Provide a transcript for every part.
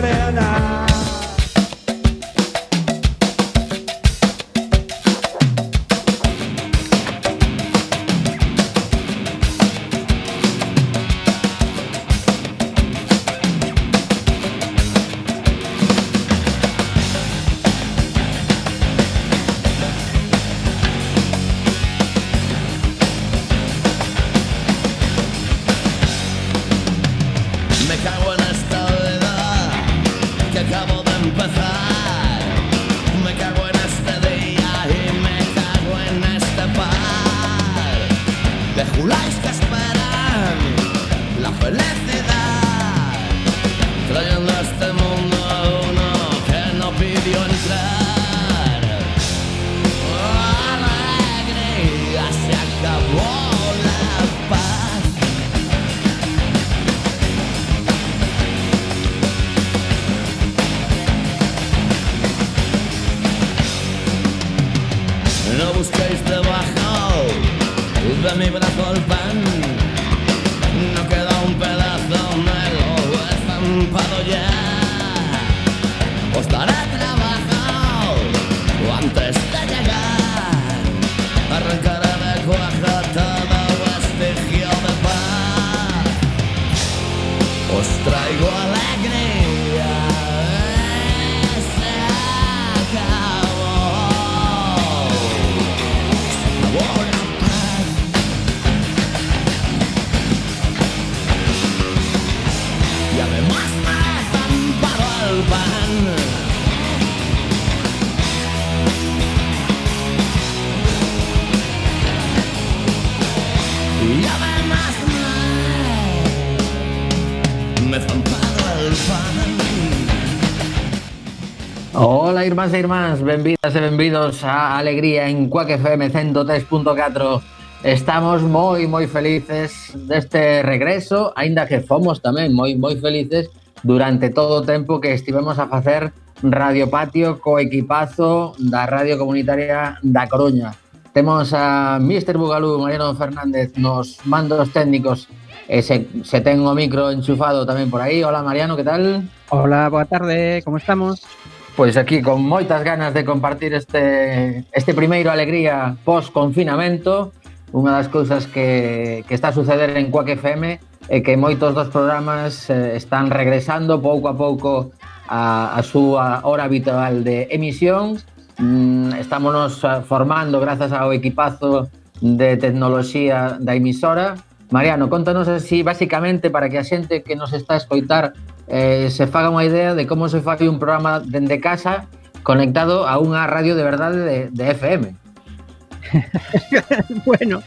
down and. irmáns e irmáns, benvidas e benvidos a Alegría en Cuac FM 103.4 Estamos moi, moi felices deste regreso, aínda que fomos tamén moi, moi felices durante todo o tempo que estivemos a facer Radio Patio co equipazo da Radio Comunitaria da Coruña. Temos a Mr. Bugalú, Mariano Fernández, nos mandos técnicos E se, se ten o micro enchufado tamén por aí. Hola Mariano, que tal? Hola, boa tarde, como estamos? Pois aquí con moitas ganas de compartir este, este primeiro alegría post-confinamento Unha das cousas que, que está a suceder en Quack FM é que moitos dos programas eh, están regresando pouco a pouco a, a súa hora habitual de emisión mm, Estámonos eh, formando grazas ao equipazo de tecnoloxía da emisora. Mariano, contanos así basicamente para que a xente que nos está a escoitar eh, se faga unha idea de como se fai un programa dende casa conectado a unha radio de verdade de, de FM. bueno,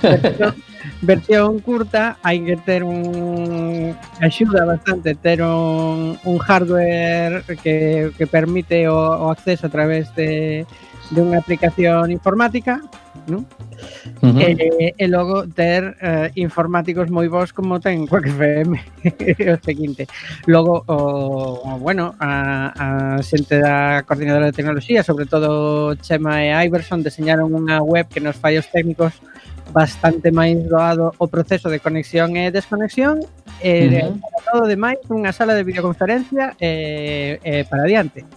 versión, versión curta hai que ter un axuda bastante ter un, un hardware que, que permite o, o acceso a través de dunha aplicación informática, non? Uh eh, -huh. e, e logo ter eh, informáticos moi bons como ten Quack FM o seguinte logo, o, bueno a, a xente da coordinadora de tecnoloxía sobre todo Chema e Iverson deseñaron unha web que nos fallos técnicos bastante máis doado o proceso de conexión e desconexión e uh -huh. todo demais unha sala de videoconferencia e, e para adiante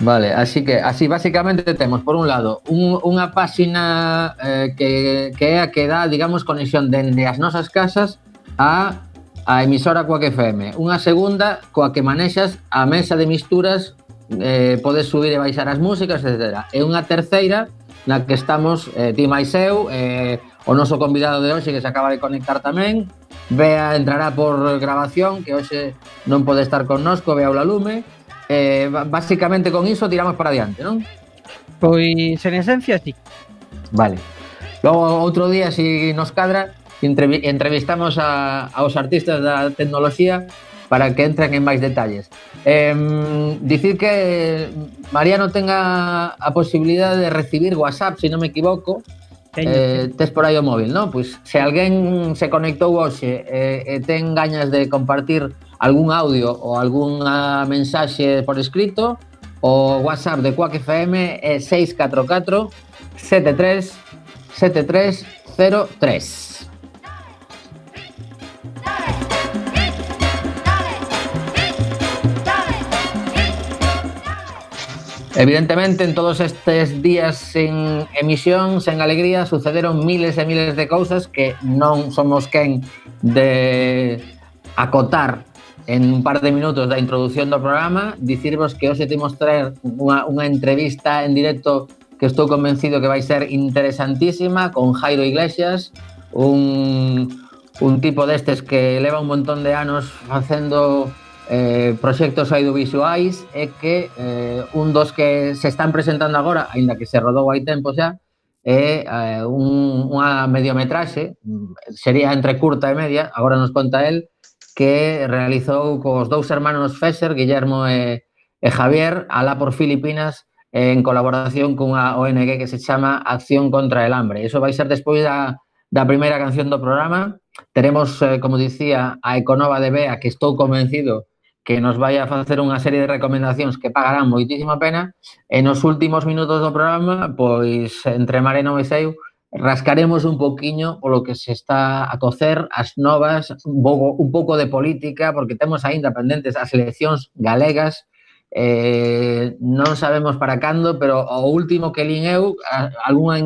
Vale, así que así basicamente temos por un lado un, unha páxina eh, que, que é a que dá, digamos, conexión dende as nosas casas a a emisora coa que FM, unha segunda coa que manexas a mesa de misturas, eh, podes subir e baixar as músicas, etc. E unha terceira na que estamos eh, ti máis eu, eh, o noso convidado de hoxe que se acaba de conectar tamén, Bea entrará por grabación, que hoxe non pode estar connosco, Bea Olalume, Lume, eh, basicamente con iso tiramos para adiante, non? Pois en esencia sí. Vale. Logo outro día se si nos cadra entrevistamos a, aos artistas da tecnoloxía para que entren en máis detalles. Eh, dicir que Mariano tenga a posibilidade de recibir WhatsApp, se si non me equivoco, Teño. Eh, tes por aí o móvil, non? Pois se alguén se conectou hoxe e eh, e ten gañas de compartir algún audio ou algunha mensaxe por escrito, o WhatsApp de Quack FM é 644 73 7303. Evidentemente, en todos estes días sen emisión, sen alegría, sucederon miles e miles de cousas que non somos quen de acotar en un par de minutos da introducción do programa dicirvos que hoxe temos traer unha, unha entrevista en directo que estou convencido que vai ser interesantísima con Jairo Iglesias un, un tipo destes que leva un montón de anos facendo eh, proxectos audiovisuais e que eh, un dos que se están presentando agora, aínda que se rodou hai tempo xa, é eh, un, unha mediometraxe, sería entre curta e media, agora nos conta el, que realizou cos dous hermanos Fesser, Guillermo e, e Javier, alá por Filipinas, en colaboración cunha ONG que se chama Acción contra el Hambre. Eso vai ser despois da, da primeira canción do programa. Teremos, eh, como dicía, a Econova de Bea, que estou convencido que nos vai a facer unha serie de recomendacións que pagarán moitísima pena. E nos últimos minutos do programa, pois, entre Mareno e Seu, rascaremos un pouquiño polo que se está a cocer as novas, un pouco, un pouco de política, porque temos aínda pendentes as eleccións galegas, eh, non sabemos para cando, pero o último que lin eu, algunha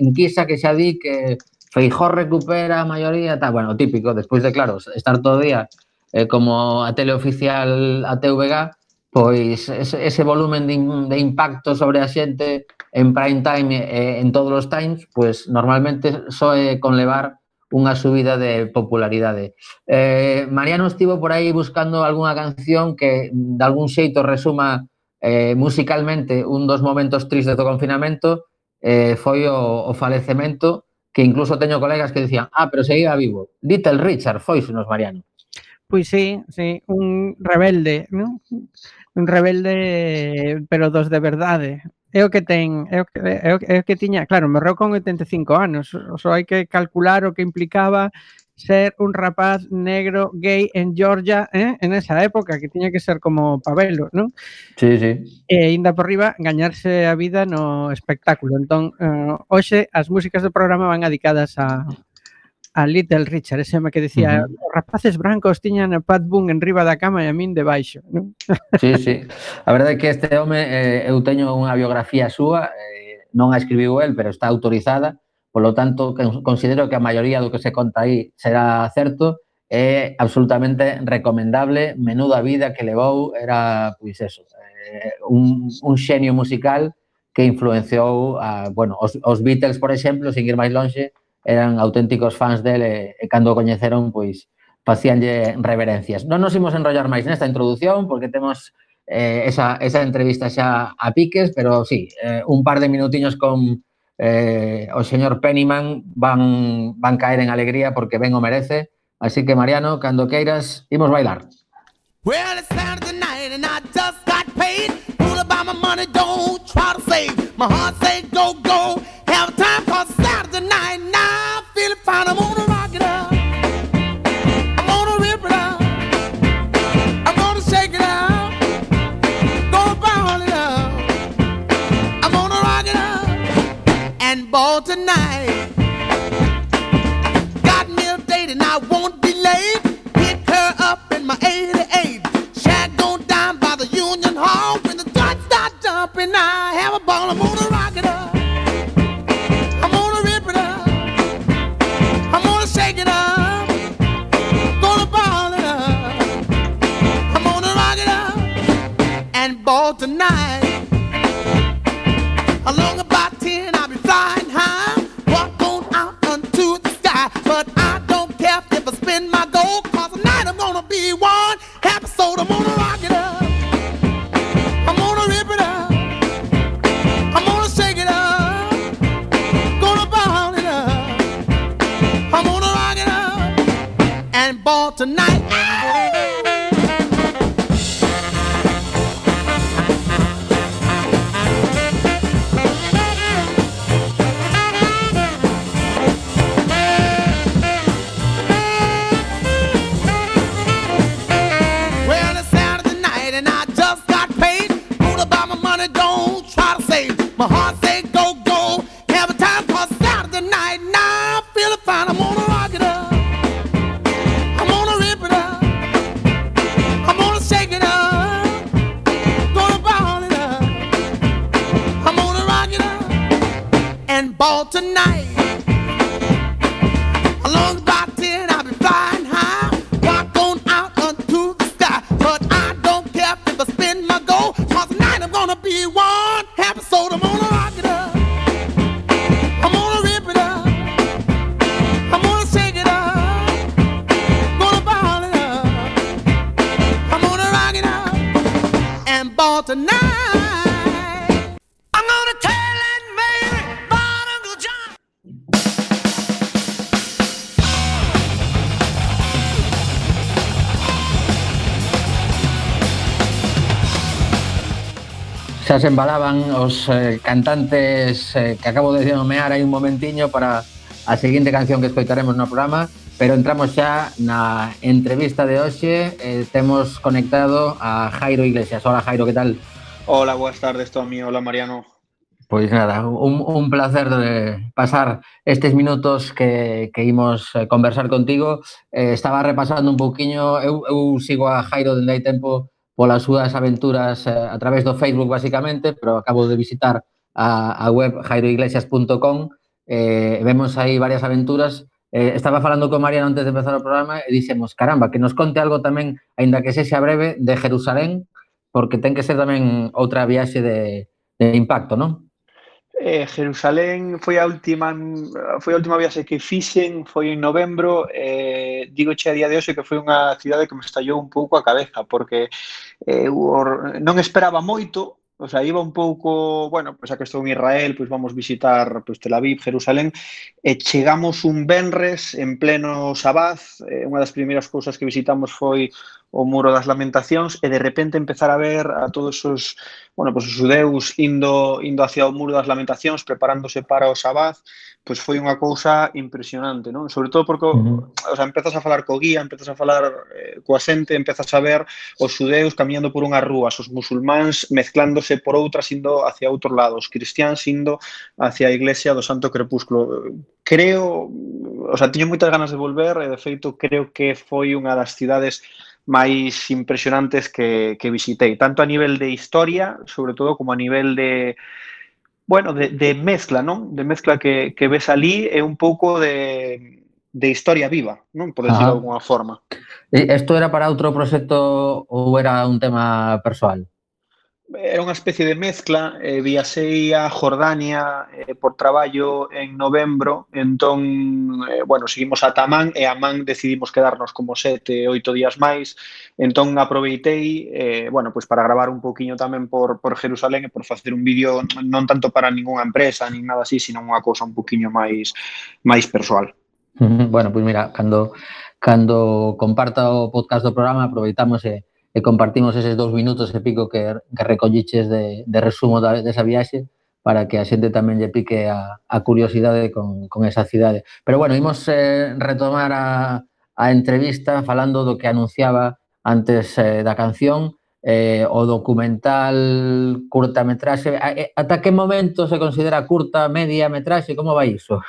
enquisa que xa di que Feijó recupera a maioría, tá, bueno, típico, despois de, claro, estar todo o día eh, como a teleoficial a TVG, pois ese, ese volumen de, de impacto sobre a xente en prime time e en todos os times, pois normalmente só é con levar unha subida de popularidade. Eh, Mariano estivo por aí buscando algunha canción que de algún xeito resuma eh, musicalmente un dos momentos tristes do confinamento eh, foi o, o falecemento que incluso teño colegas que dicían ah, pero seguía vivo. Little Richard foi, nos Mariano. Pois sí, sí, un rebelde, non? un rebelde, pero dos de verdade. É o que ten, é o que, é o, é o que tiña, claro, morreu con 85 anos, só hai que calcular o que implicaba ser un rapaz negro gay en Georgia eh? en esa época que tiña que ser como Pabelo, non? Sí, sí. E ainda por riba gañarse a vida no espectáculo. Entón, eh, hoxe as músicas do programa van adicadas a, a Little Richard, ese home que dicía uh -huh. os rapaces brancos tiñan a Pat Boone en riba da cama e a min debaixo, non? Sí, sí. A verdade é que este home eh, eu teño unha biografía súa, eh, non a escribiu el, pero está autorizada, polo tanto considero que a maioría do que se conta aí será certo é absolutamente recomendable, menuda vida que levou, era, pois eso, eh, un, un xenio musical que influenciou a, bueno, os, os Beatles, por exemplo, sin ir máis lonxe, eran auténticos fans dele eh, e, cando o coñeceron, pois, facíanlle reverencias. Non nos imos enrollar máis nesta introdución, porque temos eh, esa, esa entrevista xa a piques, pero sí, eh, un par de minutiños con eh, o señor Pennyman van, van caer en alegría porque ben o merece. Así que, Mariano, cando queiras, imos bailar. Well, it's Saturday night and I just got paid. Fool about my money, don't try to save. My heart say go, go, have time I'm gonna rock it up. I'm gonna rip it. I'm gonna shake it. Gonna ball it. I'm gonna rock it up. And ball tonight. Got me a date and I won't be late. Pick her up in my 88. tonight. xa se embalaban os eh, cantantes eh, que acabo de nomear aí un momentiño para a seguinte canción que escoitaremos no programa, pero entramos xa na entrevista de hoxe, eh, temos conectado a Jairo Iglesias. Hola Jairo, que tal? Hola, boas tardes, Tomi, Hola, Mariano. Pois nada, un, un placer de pasar estes minutos que, que imos eh, conversar contigo. Eh, estaba repasando un pouquiño, eu, eu sigo a Jairo dende hai tempo polas súas aventuras eh, a través do Facebook basicamente, pero acabo de visitar a, a web jairoiglesias.com eh, vemos aí varias aventuras. Eh, estaba falando con Mariano antes de empezar o programa e dixemos, caramba, que nos conte algo tamén, aínda que sexa breve, de Jerusalén, porque ten que ser tamén outra viaxe de, de impacto, non? eh, Jerusalén foi a última foi a última viaxe que fixen, foi en novembro, eh, digo che a día de hoxe que foi unha cidade que me estallou un pouco a cabeza, porque eh, or, non esperaba moito, O sea, iba un pouco, bueno, pois pues, a que estou en Israel, pois pues, vamos visitar pois, pues, Tel Aviv, Jerusalén, e chegamos un Benres en pleno Sabaz, eh, unha das primeiras cousas que visitamos foi o Muro das Lamentacións e de repente empezar a ver a todos os, bueno, pois os judeus indo indo hacia o Muro das Lamentacións, preparándose para o Sabaz, pois foi unha cousa impresionante, non? Sobre todo porque uh -huh. o sea, empezas a falar co guía, empezas a falar eh, coa xente, empezas a ver os xudeus camiñando por unhas rúas, os musulmáns mezclándose por outras indo hacia outro lado, os cristiáns indo hacia a iglesia do Santo Crepúsculo. Creo, o sea, teño moitas ganas de volver e de feito creo que foi unha das cidades máis impresionantes que, que visitei, tanto a nivel de historia, sobre todo, como a nivel de, bueno, de, de mezcla, non? De mezcla que, que ves ali é un pouco de, de historia viva, non? Por decirlo de alguna forma. Isto era para outro proxecto ou era un tema persoal? era unha especie de mezcla, eh, viaxei a Jordania eh, por traballo en novembro, entón, eh, bueno, seguimos a Tamán e a Man decidimos quedarnos como sete, oito días máis, entón aproveitei, eh, bueno, pois para gravar un poquinho tamén por, por Jerusalén e por facer un vídeo non tanto para ningunha empresa, nin nada así, sino unha cousa un poquinho máis máis persoal. Bueno, pois pues mira, cando cando comparta o podcast do programa aproveitamos e eh e compartimos eses dous minutos e pico que, que recolliches de, de resumo da, desa viaxe para que a xente tamén lle pique a, a curiosidade con, con esa cidade. Pero bueno, imos eh, retomar a, a entrevista falando do que anunciaba antes eh, da canción, eh, o documental curta metraxe. Eh, ata que momento se considera curta, media metraxe? Como vai iso?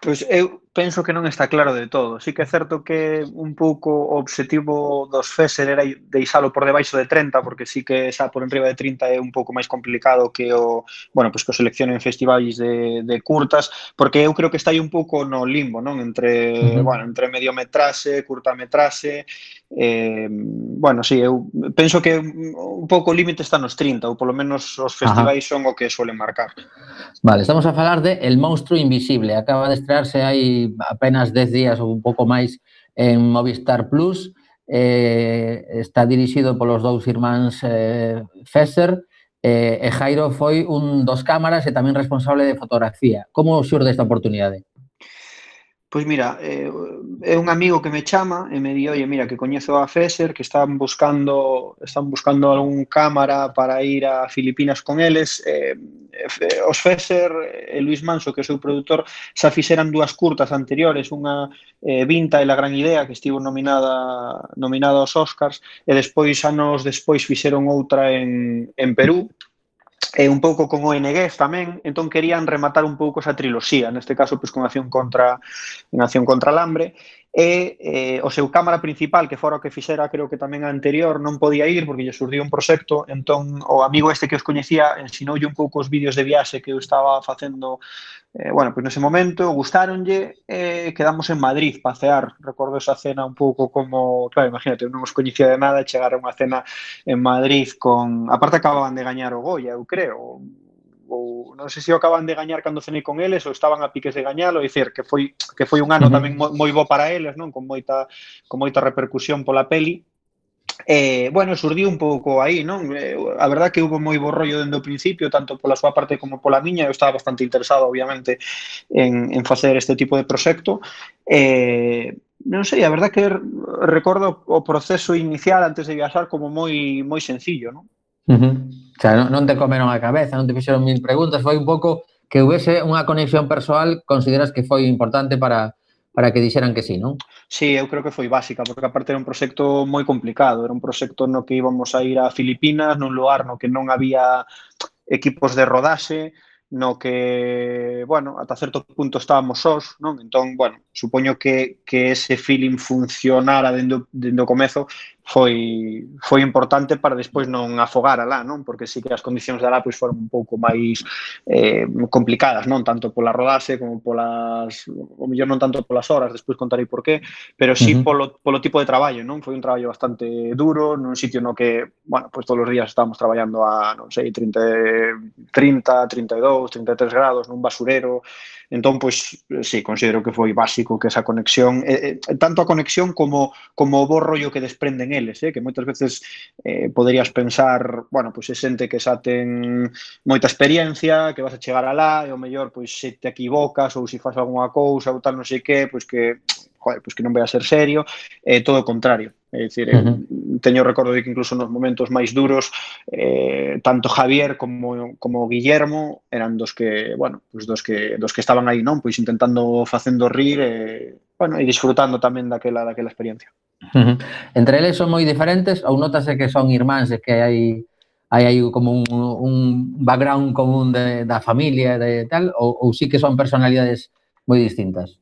Pois eu penso que non está claro de todo. Sí que é certo que un pouco o obxectivo dos FESER era deixalo por debaixo de 30, porque sí que xa por enriba de 30 é un pouco máis complicado que o, bueno, pois que o seleccionen festivais de, de curtas, porque eu creo que está aí un pouco no limbo, non? Entre, uh -huh. bueno, entre mediometraxe, curtametraxe, Eh, bueno, si sí, eu penso que un pouco o límite está nos 30, ou polo menos os festivais Ajá. son o que suelen marcar. Vale, estamos a falar de El Monstruo Invisible. Acaba de estrearse hai apenas 10 días ou un pouco máis en Movistar Plus. Eh, está dirixido polos dous irmáns eh, Fesser eh, e Jairo foi un dos cámaras e tamén responsable de fotografía. Como xurde esta oportunidade? Pois mira, eh, é un amigo que me chama e me di, oye, mira, que coñezo a Feser, que están buscando están buscando algún cámara para ir a Filipinas con eles. Eh, eh os Feser e eh, Luis Manso, que é o seu produtor, xa fixeran dúas curtas anteriores, unha eh, Vinta e La Gran Idea, que estivo nominada nominada aos Oscars, e despois, anos despois, fixeron outra en, en Perú, e un pouco con ONGs tamén, entón querían rematar un pouco esa triloxía, neste caso pois, con acción contra en acción contra alambre, hambre, e eh, o seu cámara principal, que fora o que fixera creo que tamén a anterior, non podía ir porque lle surdiu un proxecto, entón o amigo este que os coñecía ensinoulle un pouco os vídeos de viaxe que eu estaba facendo Eh, bueno, pois nese momento gustáronlle e eh, quedamos en Madrid para cear. Recordo esa cena un pouco como, claro, imagínate, non os coñecía de nada, chegar a unha cena en Madrid con, aparte acababan de gañar o Goya, eu creo, ou non sei se o acaban de gañar cando cenei con eles ou estaban a piques de gañalo, dicir que foi que foi un ano uh -huh. tamén moi, moi bo para eles, non, con moita con moita repercusión pola peli Eh, bueno, surdiu un pouco aí, non? Eh, a verdad que hubo moi bo rollo dende o principio, tanto pola súa parte como pola miña, eu estaba bastante interesado, obviamente, en, en facer este tipo de proxecto. Eh, non sei, a verdad que recordo o proceso inicial antes de viaxar como moi moi sencillo, non? Uh -huh. O sea, non, non te comeron a cabeza, non te fixeron mil preguntas, foi un pouco que houvese unha conexión persoal, consideras que foi importante para para que dixeran que sí, non? Sí, eu creo que foi básica, porque aparte era un proxecto moi complicado, era un proxecto no que íbamos a ir a Filipinas, nun lugar no que non había equipos de rodaxe, no que, bueno, ata certo punto estábamos sós, non? Entón, bueno, supoño que, que ese feeling funcionara dende, dende o comezo, foi, foi importante para despois non afogar alá, non? Porque sí que as condicións de alá pois, foron un pouco máis eh, complicadas, non? Tanto pola rodaxe como polas, o mellor non tanto polas horas, despois contarei por qué, pero sí uh -huh. polo, polo tipo de traballo, non? Foi un traballo bastante duro, nun sitio no que, bueno, pois todos os días estábamos traballando a, non sei, 30, 30 32, 33 grados, nun basurero, Entón, pois, sí, considero que foi básico que esa conexión, eh, eh, tanto a conexión como, como o bo rollo que desprenden eles, eh, que moitas veces eh, poderías pensar, bueno, pois é xente que xa ten moita experiencia, que vas a chegar alá, e o mellor, pois, se te equivocas ou se faz algunha cousa ou tal, non sei que, pois que joder, pois que non vai a ser serio, é eh, todo o contrario. É dicir, eh, uh -huh. teño recordo de que incluso nos momentos máis duros eh, tanto Javier como, como Guillermo eran dos que, bueno, pues dos que dos que estaban aí, non? Pois intentando facendo rir eh, bueno, e disfrutando tamén daquela daquela experiencia. Uh -huh. Entre eles son moi diferentes ou notase que son irmáns e que hai hai aí como un, un background común de, da familia, de tal, ou, ou sí que son personalidades moi distintas?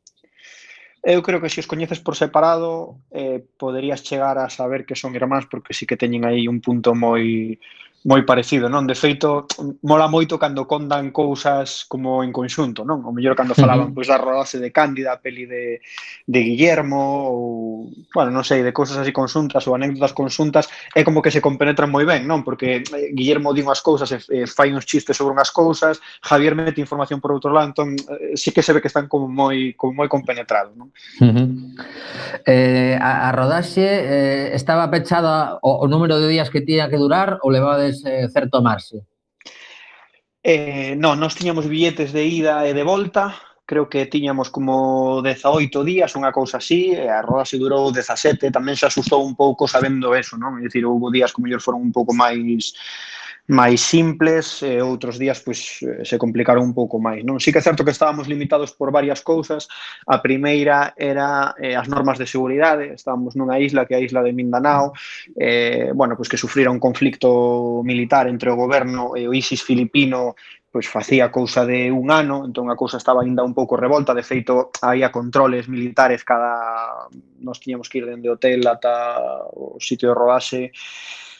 Eu creo que se os coñeces por separado eh, poderías chegar a saber que son irmáns porque sí que teñen aí un punto moi moi parecido, non? De feito, mola moito cando condan cousas como en conxunto, non? O mellor cando falaban uh -huh. pois, da rodase de Cándida, a peli de, de Guillermo, ou, bueno, non sei, de cousas así conxuntas ou anécdotas conxuntas, é como que se compenetran moi ben, non? Porque eh, Guillermo di unhas cousas e, e fai uns chistes sobre unhas cousas, Javier mete información por outro lado, entón eh, sí que se ve que están como moi como moi compenetrados, non? Uh -huh. eh, a, a rodaxe eh, estaba pechada o, o número de días que tiña que durar ou levades tedes eh, certo marxe? Eh, non, nós tiñamos billetes de ida e de volta, creo que tiñamos como 18 días, unha cousa así, e a roda se durou 17, tamén se asustou un pouco sabendo eso, non? É dicir, houve días que mellor foron un pouco máis máis simples e outros días pois eh, se complicaron un pouco máis, non? Si sí que é certo que estábamos limitados por varias cousas. A primeira era eh, as normas de seguridade, estábamos nunha isla que é a isla de Mindanao, eh, bueno, pois que sufrira un conflicto militar entre o goberno e o ISIS filipino pois facía cousa de un ano, entón a cousa estaba aínda un pouco revolta, de feito había controles militares cada nos tiñamos que ir dende o hotel ata o sitio de rodaxe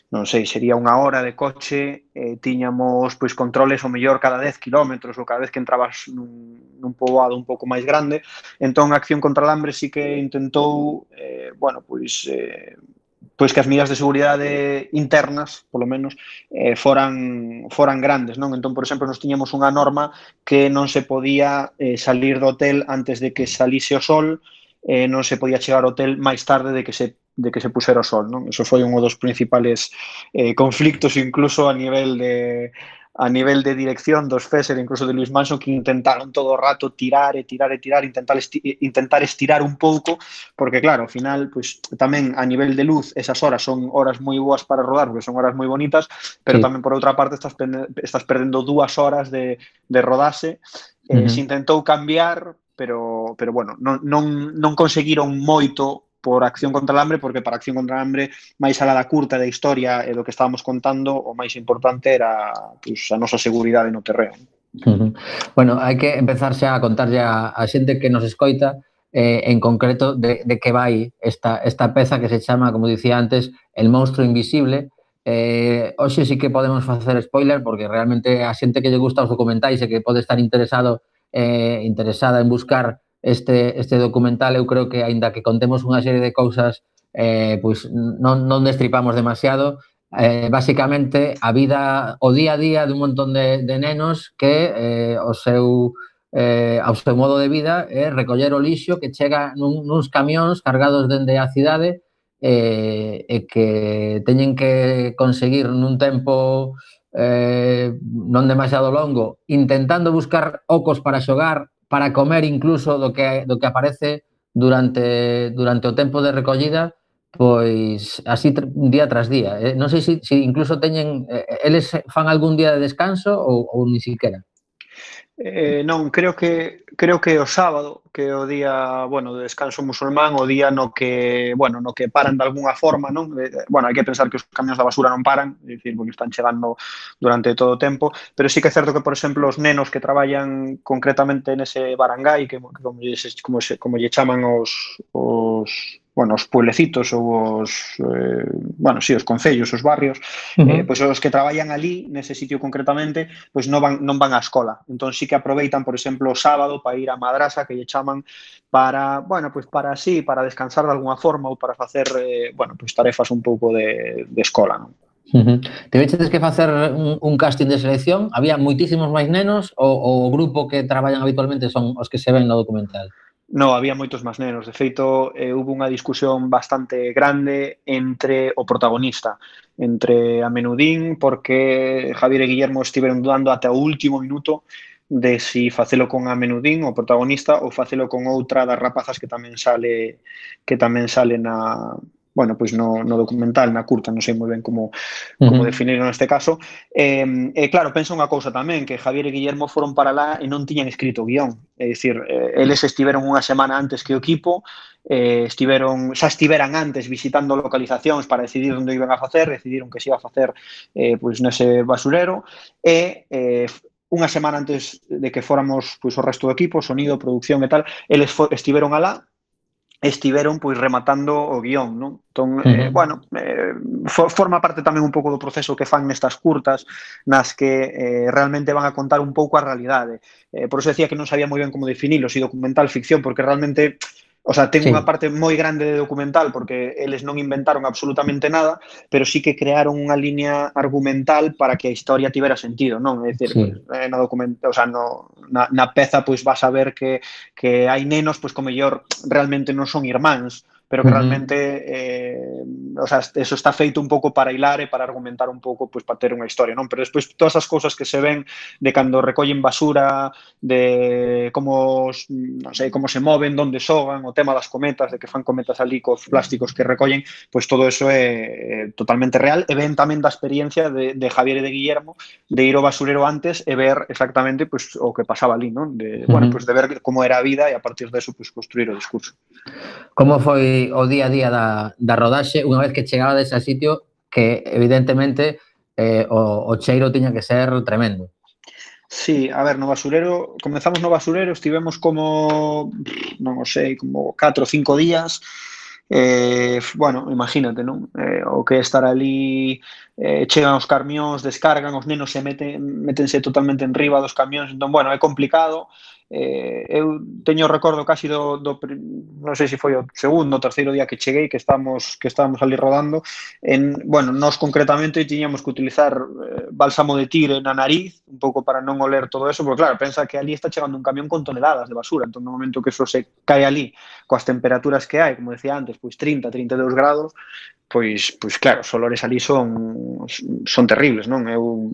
non sei, sería unha hora de coche, eh, tiñamos pois controles o mellor cada 10 km ou cada vez que entrabas nun, nun poboado un pouco máis grande, entón a acción contra o hambre sí que intentou eh, bueno, pois eh, pois que as medidas de seguridade internas, polo menos, eh, foran foran grandes, non? Entón, por exemplo, nos tiñamos unha norma que non se podía eh, salir do hotel antes de que salise o sol, eh, non se podía chegar ao hotel máis tarde de que se de que se pusera o sol, non? Eso foi un dos principales eh, conflictos incluso a nivel de a nivel de dirección dos Fesser, incluso de Luis Manson, que intentaron todo o rato tirar e tirar e tirar, intentar, esti intentar estirar un pouco, porque claro, ao final, pues, tamén a nivel de luz, esas horas son horas moi boas para rodar, porque son horas moi bonitas, pero sí. tamén por outra parte estás, estás perdendo dúas horas de, de rodase, eh, uh -huh. se intentou cambiar, pero, pero bueno, non, non, non conseguiron moito por Acción contra el Hambre, porque para Acción contra el Hambre máis alá da curta da historia e do que estábamos contando, o máis importante era pues, a nosa seguridade no terreno. Uh -huh. Bueno, hai que empezar xa a contarlle a, a xente que nos escoita eh, en concreto de, de que vai esta, esta peza que se chama, como dicía antes, El monstruo invisible. Eh, hoxe sí que podemos facer spoiler porque realmente a xente que lle gusta os documentais e que pode estar interesado eh, interesada en buscar este, este documental, eu creo que, aínda que contemos unha serie de cousas, eh, pois non, non destripamos demasiado, eh, basicamente a vida, o día a día de un montón de, de nenos que eh, o seu eh, ao seu modo de vida é eh, recoller o lixo que chega nun, nuns camións cargados dende a cidade eh, e que teñen que conseguir nun tempo eh, non demasiado longo intentando buscar ocos para xogar para comer incluso do que, do que aparece durante, durante o tempo de recollida, pois así día tras día. Eh, non sei se si, si incluso teñen, eh, eles fan algún día de descanso ou, ou ni siquiera. Eh, non, creo que creo que o sábado, que é o día, bueno, de descanso musulmán, o día no que, bueno, no que paran de algunha forma, non? Eh, bueno, hai que pensar que os camións da basura non paran, é dicir, porque están chegando durante todo o tempo, pero sí que é certo que, por exemplo, os nenos que traballan concretamente nese barangay, que como, como, como lle chaman os, os bueno, os pueblecitos ou os, eh, bueno, si, sí, os concellos, os barrios, uh -huh. eh, pois os que traballan ali, nese sitio concretamente, pois non van, non van á escola. Entón sí que aproveitan, por exemplo, o sábado para ir á madrasa que lle chaman para, bueno, pois para así, para descansar de alguna forma ou para facer, eh, bueno, pois tarefas un pouco de, de escola, non? Uh -huh. Te que facer un, un casting de selección? Había moitísimos máis nenos ou o grupo que traballan habitualmente son os que se ven no documental? No, había moitos máis nenos. De feito, eh, hubo unha discusión bastante grande entre o protagonista, entre a Menudín, porque Javier e Guillermo estiveron dudando ata o último minuto de si facelo con a Menudín, o protagonista, ou facelo con outra das rapazas que tamén sale que tamén sale na, bueno, pois no, no documental, na curta, non sei moi ben como, como uh -huh. definirlo neste caso. E, eh, eh, claro, penso unha cousa tamén, que Javier e Guillermo foron para lá e non tiñan escrito guión. É dicir, eh, eles estiveron unha semana antes que o equipo, eh, estiveron, xa estiveran antes visitando localizacións para decidir onde iban a facer, decidiron que se iba a facer eh, pois nese basurero, e eh, unha semana antes de que fóramos pois, o resto do equipo, sonido, producción e tal, eles estiveron alá, estiveron pois rematando o guión, non? Entón, uh -huh. eh, bueno, eh, for, forma parte tamén un pouco do proceso que fan nestas curtas nas que eh, realmente van a contar un pouco a realidade. Eh, por eso decía que non sabía moi ben como definilo, si documental ficción, porque realmente O sea, ten sí. unha parte moi grande de documental porque eles non inventaron absolutamente nada, pero sí que crearon unha liña argumental para que a historia tivera sentido, non? É dicir, sí. Pues, eh, na documenta, o sea, no, na, na peza pois pues, vas a ver que, que hai nenos pois pues, como mellor realmente non son irmáns, pero que realmente eh, o sea, eso está feito un pouco para hilar e para argumentar un pouco pois, pues, para ter unha historia, non? Pero despois todas as cousas que se ven de cando recollen basura, de como non sei, como se moven, onde sogan, o tema das cometas, de que fan cometas ali cos plásticos que recollen, pois pues, todo eso é, é totalmente real e ven tamén da experiencia de, de Javier e de Guillermo de ir ao basurero antes e ver exactamente pois, pues, o que pasaba ali, non? De, uh -huh. bueno, pois de ver como era a vida e a partir de eso pois, construir o discurso. Como foi o día a día da, da rodaxe unha vez que chegaba dese sitio que evidentemente eh, o, o cheiro tiña que ser tremendo. Sí, a ver, no basurero, comenzamos no basurero, estivemos como, non sei, como 4 ou 5 días, eh, bueno, imagínate, non? Eh, o que estar ali eh, chegan os camións, descargan, os nenos se meten, métense totalmente en riba dos camións, entón, bueno, é complicado, eh, eu teño recordo casi do, do non sei se foi o segundo ou terceiro día que cheguei que estamos que estábamos ali rodando. En bueno, nós concretamente tiñamos que utilizar eh, bálsamo de tigre na nariz un pouco para non oler todo eso, porque claro, pensa que ali está chegando un camión con toneladas de basura, entón no momento que eso se cae ali coas temperaturas que hai, como decía antes, pois 30, 32 grados, pois, pois claro, os olores ali son son terribles, non? Eu,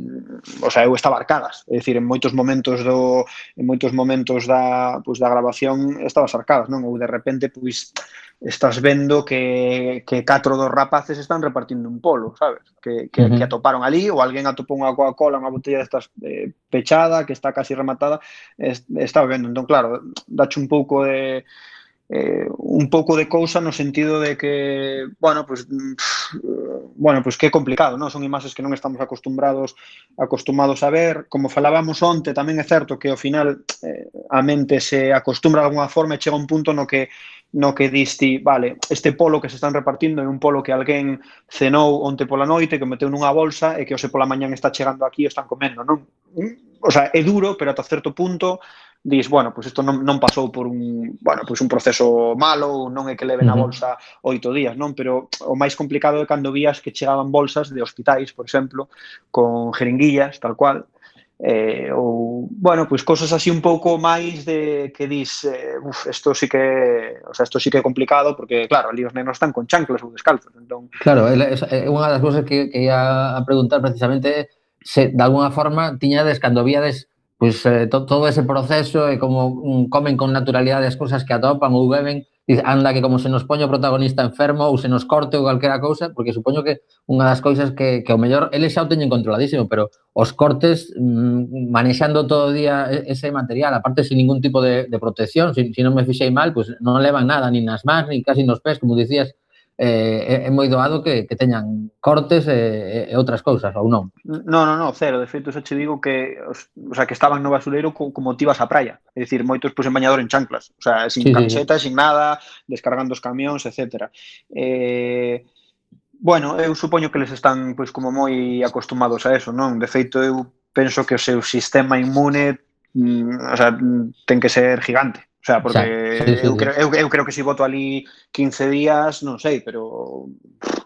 o sea, eu estaba arcadas, é dicir, en moitos momentos do en moitos momentos da, pois, da grabación estabas arcadas, non? Eu de repente pois estás vendo que, que catro dos rapaces están repartindo un polo, sabes? Que, que, uh -huh. que atoparon ali ou alguén atopou unha Coca-Cola, unha botella destas eh, pechada, que está casi rematada, est, estaba vendo. Entón, claro, dache un pouco de eh, un pouco de cousa no sentido de que, bueno, pues, pff, bueno, pues que é complicado, non? Son imaxes que non estamos acostumbrados acostumados a ver. Como falábamos onte, tamén é certo que ao final eh, a mente se acostumbra de alguna forma e chega un punto no que no que disti, vale, este polo que se están repartindo é un polo que alguén cenou onte pola noite, que meteu nunha bolsa e que hoxe pola mañán está chegando aquí e están comendo, non? O sea, é duro, pero ata certo punto dis, bueno, pois isto non, non pasou por un, bueno, pois un proceso malo, non é que leve na bolsa oito días, non? Pero o máis complicado é cando vías que chegaban bolsas de hospitais, por exemplo, con jeringuillas, tal cual, eh, ou, bueno, pois cosas así un pouco máis de que dis, eh, uf, isto sí que, o sea, isto sí que é complicado porque, claro, ali os nenos están con chanclas ou descalzos, entón... Claro, é, é unha das cousas que, que ia a preguntar precisamente se de alguna forma tiñades cando víades Pois eh, to, todo ese proceso e como um, comen con naturalidade as cousas que atopan ou beben, diz, anda que como se nos poño o protagonista enfermo ou se nos corte ou calquera cousa, porque supoño que unha das cousas que, que ao mellor eles xa o teñen controladísimo, pero os cortes mm, manexando todo o día ese material, aparte sin ningún tipo de, de protección, se si, si non me fixei mal, pues, non levan nada, nin nas mans, nin casi nos pés, como dicías, Eh, eh, é moi doado que, que teñan cortes e, e outras cousas, ou non? Non, non, non, cero. De feito, xa che digo que, os, o sea, que estaban no basureiro co, como tivas a praia. É dicir, moitos pois, en bañador en chanclas. O sea, sin sí, camiseta, sí. sin nada, descargando os camións, etc. Eh, bueno, eu supoño que les están pois como moi acostumados a eso, non? De feito, eu penso que o seu sistema inmune mm, o sea, ten que ser gigante O sea, porque xa, sí, sí, eu, creo, eu, eu creo que se si voto ali 15 días, non sei, pero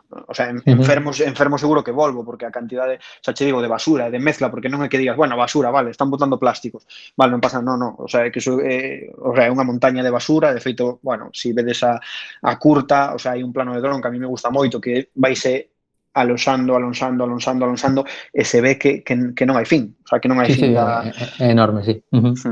o sea, enfermos, enfermo seguro que volvo, porque a cantidade, xa che digo, de basura, de mezcla, porque non é que digas, bueno, basura, vale, están botando plásticos, vale, non pasa, non, non, o sea, é que iso, eh, o sea, é unha montaña de basura, de feito, bueno, si vedes a, a curta, o sea, hai un plano de dron que a mí me gusta moito, que vaise alonsando, alonsando, alonsando, alonsando, e se ve que, que, que non hai fin, o sea, que non hai sí, fin. Sí, da... é, é enorme, sí. Uh -huh. sí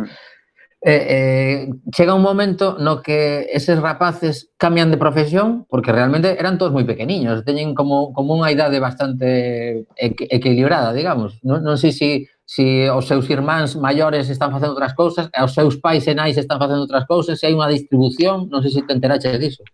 eh, eh, chega un momento no que eses rapaces cambian de profesión porque realmente eran todos moi pequeniños, teñen como, como unha idade bastante equ equilibrada, digamos. Non, non sei se si, si os seus irmáns maiores están facendo outras cousas, os seus pais e nais están facendo outras cousas, se hai unha distribución, non sei se te enteraches diso.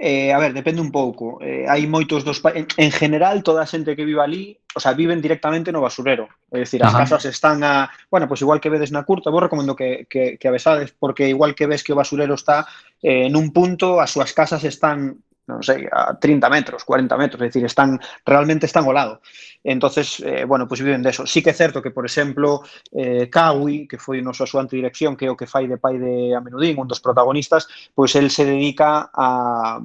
Eh, a ver, depende un pouco. Eh, hai moitos dos en, en general toda a xente que vive ali, o sea, viven directamente no basurero. É dicir, as Ajá. casas están a, bueno, pois pues igual que vedes na curta, vos recomendo que que que avesades porque igual que ves que o basurero está eh, en un punto, as súas casas están non sei, a 30 metros, 40 metros, é dicir, están, realmente están ao lado. Entonces, eh, bueno, pois pues viven deso. Sí que é certo que, por exemplo, eh, Kawi, que foi o noso asuante dirección, que é o que fai de pai de Amenudín, un dos protagonistas, pois pues, el se dedica a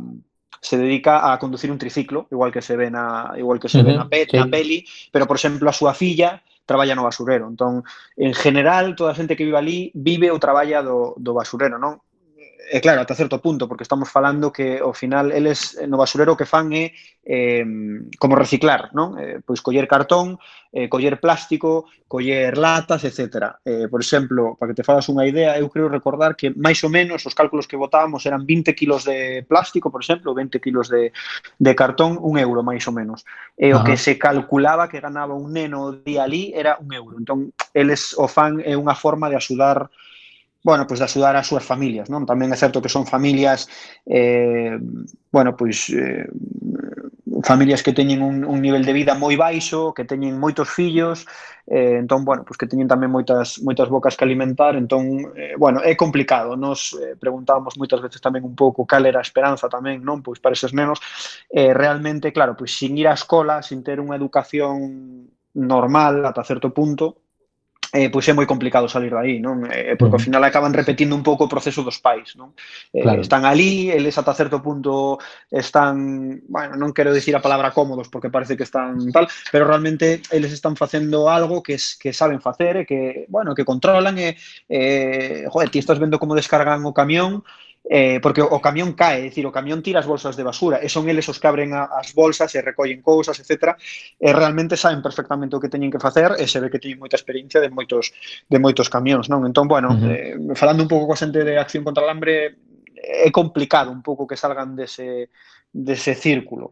se dedica a conducir un triciclo, igual que se ve na igual que se uh -huh, ve na, pe sí. na peli, pero por exemplo a súa filla traballa no basurero. Entón, en general, toda a xente que vive ali vive ou traballa do, do basurero, non? E claro, ata certo punto, porque estamos falando que ao final eles eh, no basurero que fan é eh, como reciclar, non? Eh, pois coller cartón, eh, coller plástico, coller latas, etc. Eh, por exemplo, para que te falas unha idea, eu creo recordar que máis ou menos os cálculos que votábamos eran 20 kilos de plástico, por exemplo, 20 kilos de, de cartón, un euro máis ou menos. E o Ajá. que se calculaba que ganaba un neno día ali era un euro. Entón, eles o fan é unha forma de axudar bueno, pois de axudar as súas familias, non? Tamén é certo que son familias eh, bueno, pois eh, familias que teñen un, un nivel de vida moi baixo, que teñen moitos fillos, eh, entón, bueno, pois que teñen tamén moitas moitas bocas que alimentar, entón, eh, bueno, é complicado. Nos eh, preguntábamos moitas veces tamén un pouco cal era a esperanza tamén, non? Pois para eses nenos, eh, realmente, claro, pois sin ir á escola, sin ter unha educación normal ata certo punto, eh, pois é moi complicado salir dai, non? Eh, eh, porque ao final acaban repetindo un pouco o proceso dos pais, non? Eh, claro. Están ali, eles ata certo punto están, bueno, non quero dicir a palabra cómodos porque parece que están tal, pero realmente eles están facendo algo que es, que saben facer e que, bueno, que controlan e eh, joder, ti estás vendo como descargan o camión eh, porque o camión cae, é dicir, o camión tira as bolsas de basura e son eles os que abren a, as bolsas e recollen cousas, etc. E realmente saben perfectamente o que teñen que facer e se ve que teñen moita experiencia de moitos de moitos camións, non? Entón, bueno, uh -huh. eh, falando un pouco coa xente de Acción contra o Hambre, é complicado un pouco que salgan dese, dese círculo.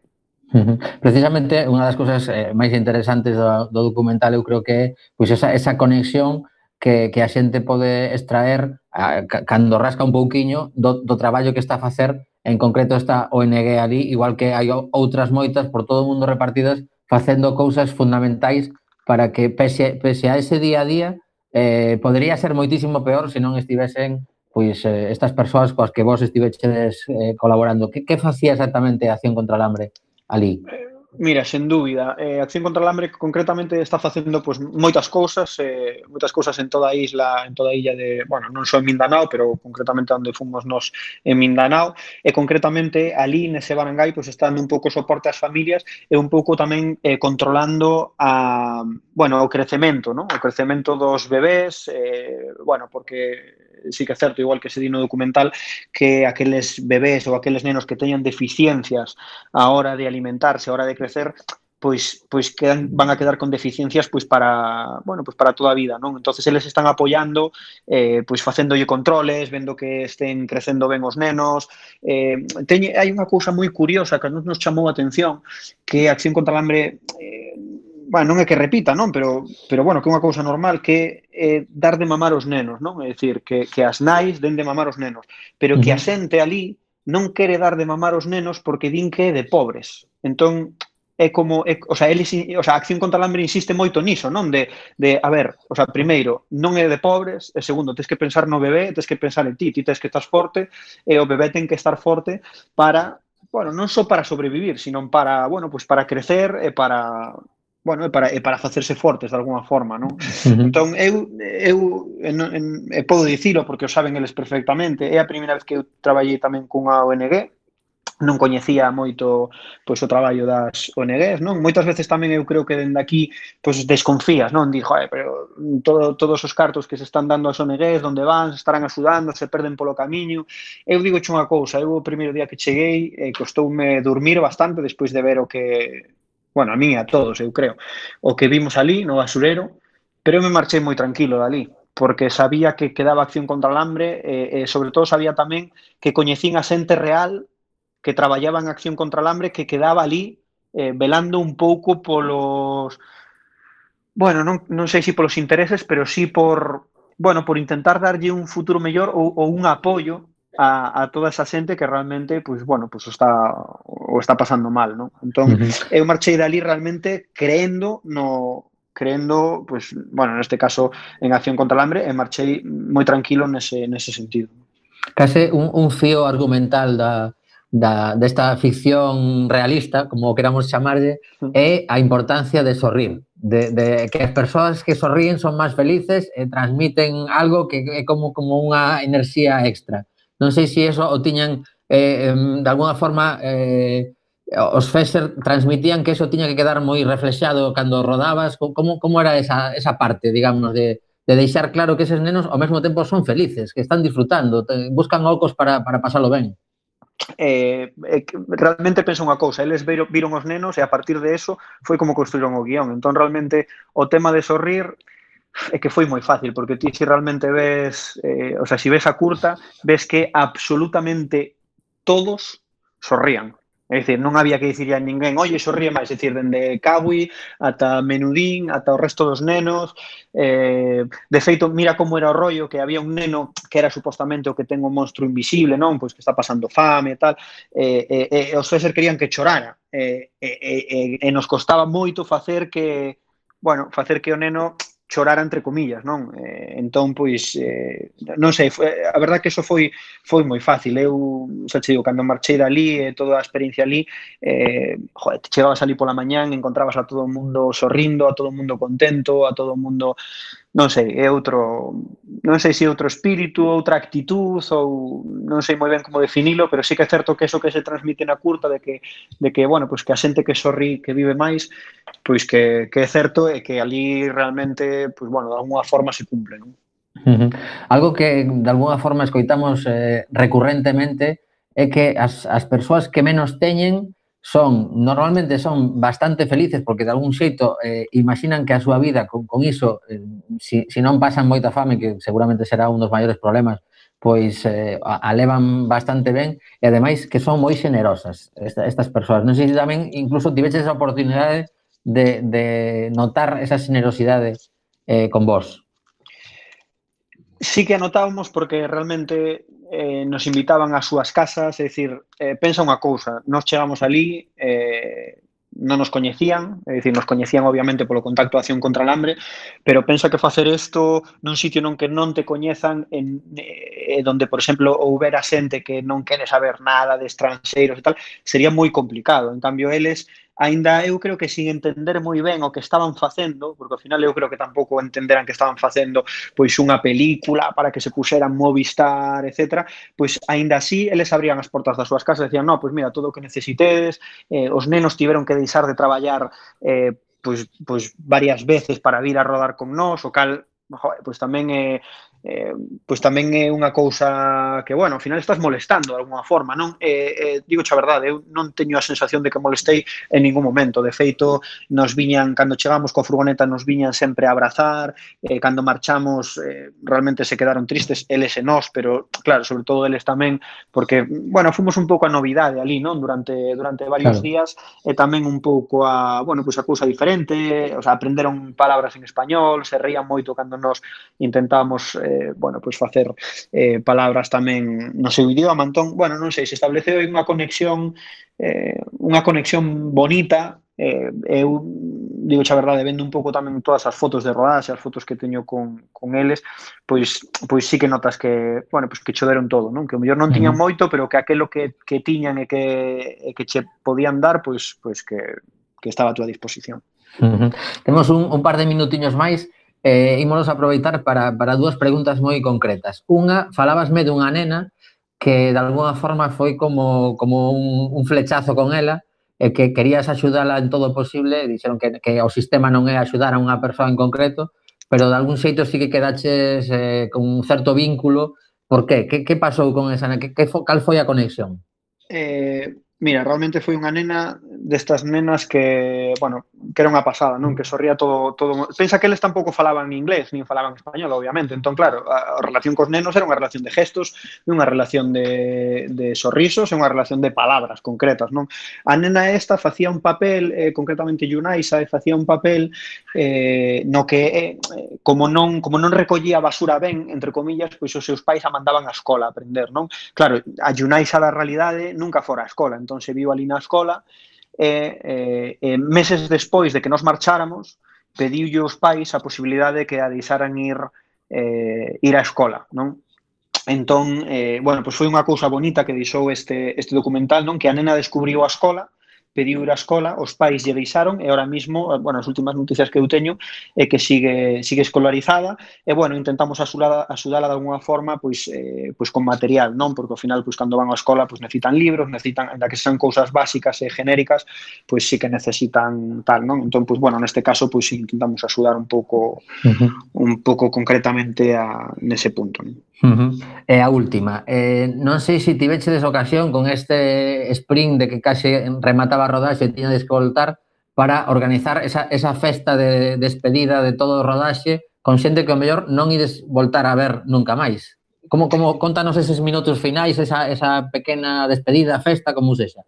Precisamente unha das cousas eh, máis interesantes do, do documental eu creo que é pois esa, esa conexión que, que a xente pode extraer Ah, a, cando rasca un pouquiño do, do traballo que está a facer en concreto esta ONG ali, igual que hai outras moitas por todo o mundo repartidas facendo cousas fundamentais para que pese, pese a ese día a día eh, podería ser moitísimo peor se non estivesen pois eh, estas persoas coas que vos estiveches eh, colaborando. Que, que facía exactamente a Acción contra o Hambre ali? Eh, Mira, sen dúbida, eh, Acción contra o Hambre concretamente está facendo pois, moitas cousas, eh, moitas cousas en toda a isla, en toda a illa de, bueno, non só en Mindanao, pero concretamente onde fomos nós en Mindanao, e concretamente ali nese barangay pois, está dando un pouco soporte ás familias e un pouco tamén eh, controlando a, bueno, o crecemento, ¿no? o crecemento dos bebés, eh, bueno, porque sí que é certo, igual que se di documental, que aqueles bebés ou aqueles nenos que teñan deficiencias a hora de alimentarse, a hora de crecer, pois van a quedar con deficiencias pois para, bueno, pois para toda a vida, non? Entonces eles están apoiando eh pois facéndolle controles, vendo que estén crecendo ben os nenos. Eh teñe hai unha cousa curiosa que nos chamou a atención, que a Acción contra o Hambre eh bueno, non é que repita, non, pero pero bueno, que é unha cousa normal que é eh, dar de mamar os nenos, non? É dicir, que que as nais den de mamar os nenos, pero que a xente ali non quere dar de mamar os nenos porque din que é de pobres. Entón é como é, o sea, eles, o sea, a acción contra a hambre insiste moito niso, non? De de a ver, o sea, primeiro, non é de pobres, e segundo, tes que pensar no bebé, tes que pensar en ti, ti tes que estar forte, e o bebé ten que estar forte para bueno, non só para sobrevivir, sino para, bueno, pues para crecer e para bueno, é para, é para facerse fortes de alguna forma, non? Uh -huh. Entón, eu, eu en, en, e podo dicilo porque o saben eles perfectamente, é a primeira vez que eu traballei tamén cunha ONG, non coñecía moito pois o traballo das ONGs, non? Moitas veces tamén eu creo que dende aquí pois desconfías, non? Dijo, "Eh, pero todo, todos os cartos que se están dando ás ONGs, onde van, se estarán axudando, se perden polo camiño". Eu digo unha cousa, eu o primeiro día que cheguei eh, costoume dormir bastante despois de ver o que bueno, a mí a todos, eu creo, o que vimos ali no basurero, pero eu me marchei moi tranquilo dali, porque sabía que quedaba acción contra o hambre e, e sobre todo sabía tamén que coñecín a xente real que traballaba en acción contra o hambre que quedaba ali eh, velando un pouco polos bueno, non, non sei se si polos intereses, pero sí por bueno, por intentar darlle un futuro mellor ou, ou un apoio a, a toda esa xente que realmente, pois, pues, bueno, pois pues, está, o está pasando mal, non? Entón, uh -huh. eu marchei dali realmente creendo no creendo, pues, bueno, neste caso en acción contra o hambre e marchei moi tranquilo nese, nese sentido. Case un, un fío argumental da, da, desta ficción realista, como queramos chamarlle, é a importancia de sorrir, de, de que as persoas que sorríen son máis felices e transmiten algo que é como como unha enerxía extra. Non sei se si eso o tiñan eh, de alguna forma eh, os Fesser transmitían que eso tiña que quedar moi reflexado cando rodabas, como, como era esa, esa parte, digamos, de, de deixar claro que eses nenos ao mesmo tempo son felices, que están disfrutando, te, buscan ocos para, para pasalo ben eh, eh, realmente penso unha cousa, eles viron, viron os nenos e a partir de eso foi como construíron o guión. Entón realmente o tema de sorrir é que foi moi fácil, porque ti se realmente ves, eh, o sea, se si ves a curta, ves que absolutamente todos sorrían. É dicir, non había que dicirle a ninguén, oye, sorríe máis, é dicir, dende Kawi ata Menudín, ata o resto dos nenos, eh, de feito, mira como era o rollo, que había un neno que era supostamente o que ten un monstro invisible, non? Pois que está pasando fame e tal, e, eh, eh, eh, os Fesser querían que chorara, e eh, eh, eh, eh, nos costaba moito facer que, bueno, facer que o neno chorar entre comillas, non? Eh, entón, pois, eh, non sei, foi, a verdad que eso foi foi moi fácil. Eu, xa che digo, cando marchei dali e eh, toda a experiencia ali, eh, joder, te chegabas ali pola mañán, encontrabas a todo o mundo sorrindo, a todo o mundo contento, a todo o mundo non sei, é outro, non sei se é outro espírito, outra actitud ou non sei moi ben como definilo, pero sí que é certo que eso que se transmite na curta de que de que, bueno, pois que a xente que sorri, que vive máis, pois que, que é certo é que ali realmente, pois bueno, de alguna forma se cumple, non? Uh -huh. Algo que de alguna forma escoitamos eh, recurrentemente é que as, as persoas que menos teñen son normalmente son bastante felices porque de algún xeito eh, imaginan que a súa vida con, con iso eh, si, si non pasan moita fame que seguramente será un dos maiores problemas pois eh, a, a levan bastante ben e ademais que son moi generosas esta, estas persoas. Non sei se tamén incluso tiveches a oportunidade de, de notar esa generosidade eh, con vos. Sí que anotábamos porque realmente eh, nos invitaban ás súas casas, é dicir, eh, pensa unha cousa, nos chegamos ali, eh, non nos coñecían, é dicir, nos coñecían obviamente polo contacto acción contra o hambre, pero pensa que facer isto nun sitio non que non te coñezan en eh, eh, donde, por exemplo, houbera xente que non quere saber nada de estranxeiros e tal, sería moi complicado. En cambio, eles Ainda eu creo que sin entender moi ben o que estaban facendo, porque ao final eu creo que tampouco entenderan que estaban facendo pois unha película para que se puxeran Movistar, etc. Pois aínda así eles abrían as portas das súas casas e decían, "No, pois mira, todo o que necesitedes, eh, os nenos tiveron que deixar de traballar eh, pois, pois varias veces para vir a rodar con nós, o cal joder, pois tamén é, eh, pois tamén é unha cousa que, bueno, ao final estás molestando de alguna forma, non? Eh, eh, digo a verdade, eu non teño a sensación de que molestei en ningún momento, de feito nos viñan, cando chegamos coa furgoneta nos viñan sempre a abrazar, eh, cando marchamos eh, realmente se quedaron tristes eles e nós, pero claro, sobre todo eles tamén, porque, bueno, fomos un pouco a novidade ali, non? Durante, durante varios claro. días, e tamén un pouco a, bueno, pois a cousa diferente, o sea, aprenderon palabras en español, se reían moito cando nos intentábamos eh, eh, bueno, pois facer eh, palabras tamén no seu idioma. Entón, bueno, non sei, se estableceu unha conexión eh, unha conexión bonita eh, eu digo xa verdade, vendo un pouco tamén todas as fotos de rodadas e as fotos que teño con, con eles, pois pois sí que notas que, bueno, pois que choderon todo, non? Que o mellor non tiñan moito, pero que aquilo que, que tiñan e que, e que che podían dar, pois, pois que, que estaba a túa disposición. Uh -huh. Temos un, un par de minutiños máis eh, ímonos aproveitar para, para dúas preguntas moi concretas. Unha, falabasme dunha nena que de alguna forma foi como, como un, un flechazo con ela, e que querías axudala en todo o posible, dixeron que, que o sistema non é axudar a unha persoa en concreto, pero de algún xeito sí que quedaches eh, con un certo vínculo. Por qué? Que, que pasou con esa? Que, que cal foi a conexión? Eh, Mira, realmente foi unha nena destas nenas que, bueno, que era unha pasada, non? Que sorría todo, todo... Pensa que eles tampouco falaban inglés, nin falaban español, obviamente. Entón, claro, a relación cos nenos era unha relación de gestos, unha relación de, de sorrisos e unha relación de palabras concretas, non? A nena esta facía un papel, eh, concretamente Yunaisa, eh, facía un papel eh, no que, eh, como non como non recollía basura ben, entre comillas, pois os seus pais a mandaban á escola a aprender, non? Claro, a Yunaisa da realidade nunca fora á escola, entón entón se viu ali na escola, e, eh, e meses despois de que nos marcháramos, pediulle os pais a posibilidade de que a deixaran ir eh, ir á escola, non? Entón, eh, bueno, pois foi unha cousa bonita que deixou este, este documental, non? Que a nena descubriu a escola, pediu ir á escola, os pais lle deixaron e ahora mismo, eh, bueno, as últimas noticias que eu teño é que sigue sigue escolarizada e bueno, intentamos axudala, axudala de alguna forma pois eh, pois con material, non? Porque ao final pois cando van á escola pois necesitan libros, necesitan, ainda que sean cousas básicas e genéricas, pois sí que necesitan tal, non? Entón pois bueno, neste caso pois intentamos axudar un pouco uh -huh. un pouco concretamente a nese punto, non? Uh -huh. E a última, eh, non sei se tiveche desocasión con este sprint de que case remataba a Rodaxe tiña que voltar para organizar esa, esa festa de despedida de todo o rodaxe con xente que o mellor non ides voltar a ver nunca máis. Como, como contanos eses minutos finais, esa, esa pequena despedida, festa, como sexa?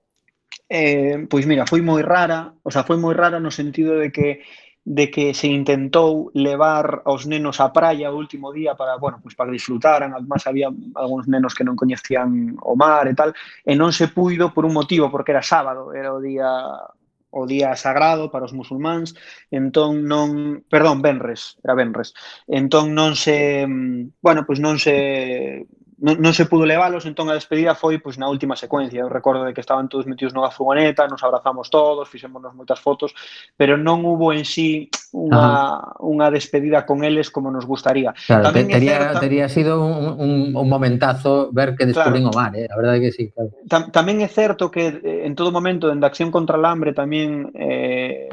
Eh, pois mira, foi moi rara, o sea, foi moi rara no sentido de que de que se intentou levar aos nenos á praia o último día para, bueno, pois para que disfrutaran, además había algúns nenos que non coñecían o mar e tal, e non se puido por un motivo, porque era sábado, era o día o día sagrado para os musulmáns, entón non, perdón, Benres, era Benres. Entón non se, mm, bueno, pois non se non, non se pudo leválos, entón a despedida foi pois na última secuencia. Eu recordo de que estaban todos metidos nunha furgoneta, nos abrazamos todos, fixémonos moitas fotos, pero non hubo en sí unha, ah. unha despedida con eles como nos gustaría. Claro, Tamén te, tería, certa... tería sido un, un, un momentazo ver que descubrín claro. o mar, eh? a verdade que sí. Claro. Tam, tamén é certo que eh, en todo momento, dende Acción contra el Hambre, tamén eh,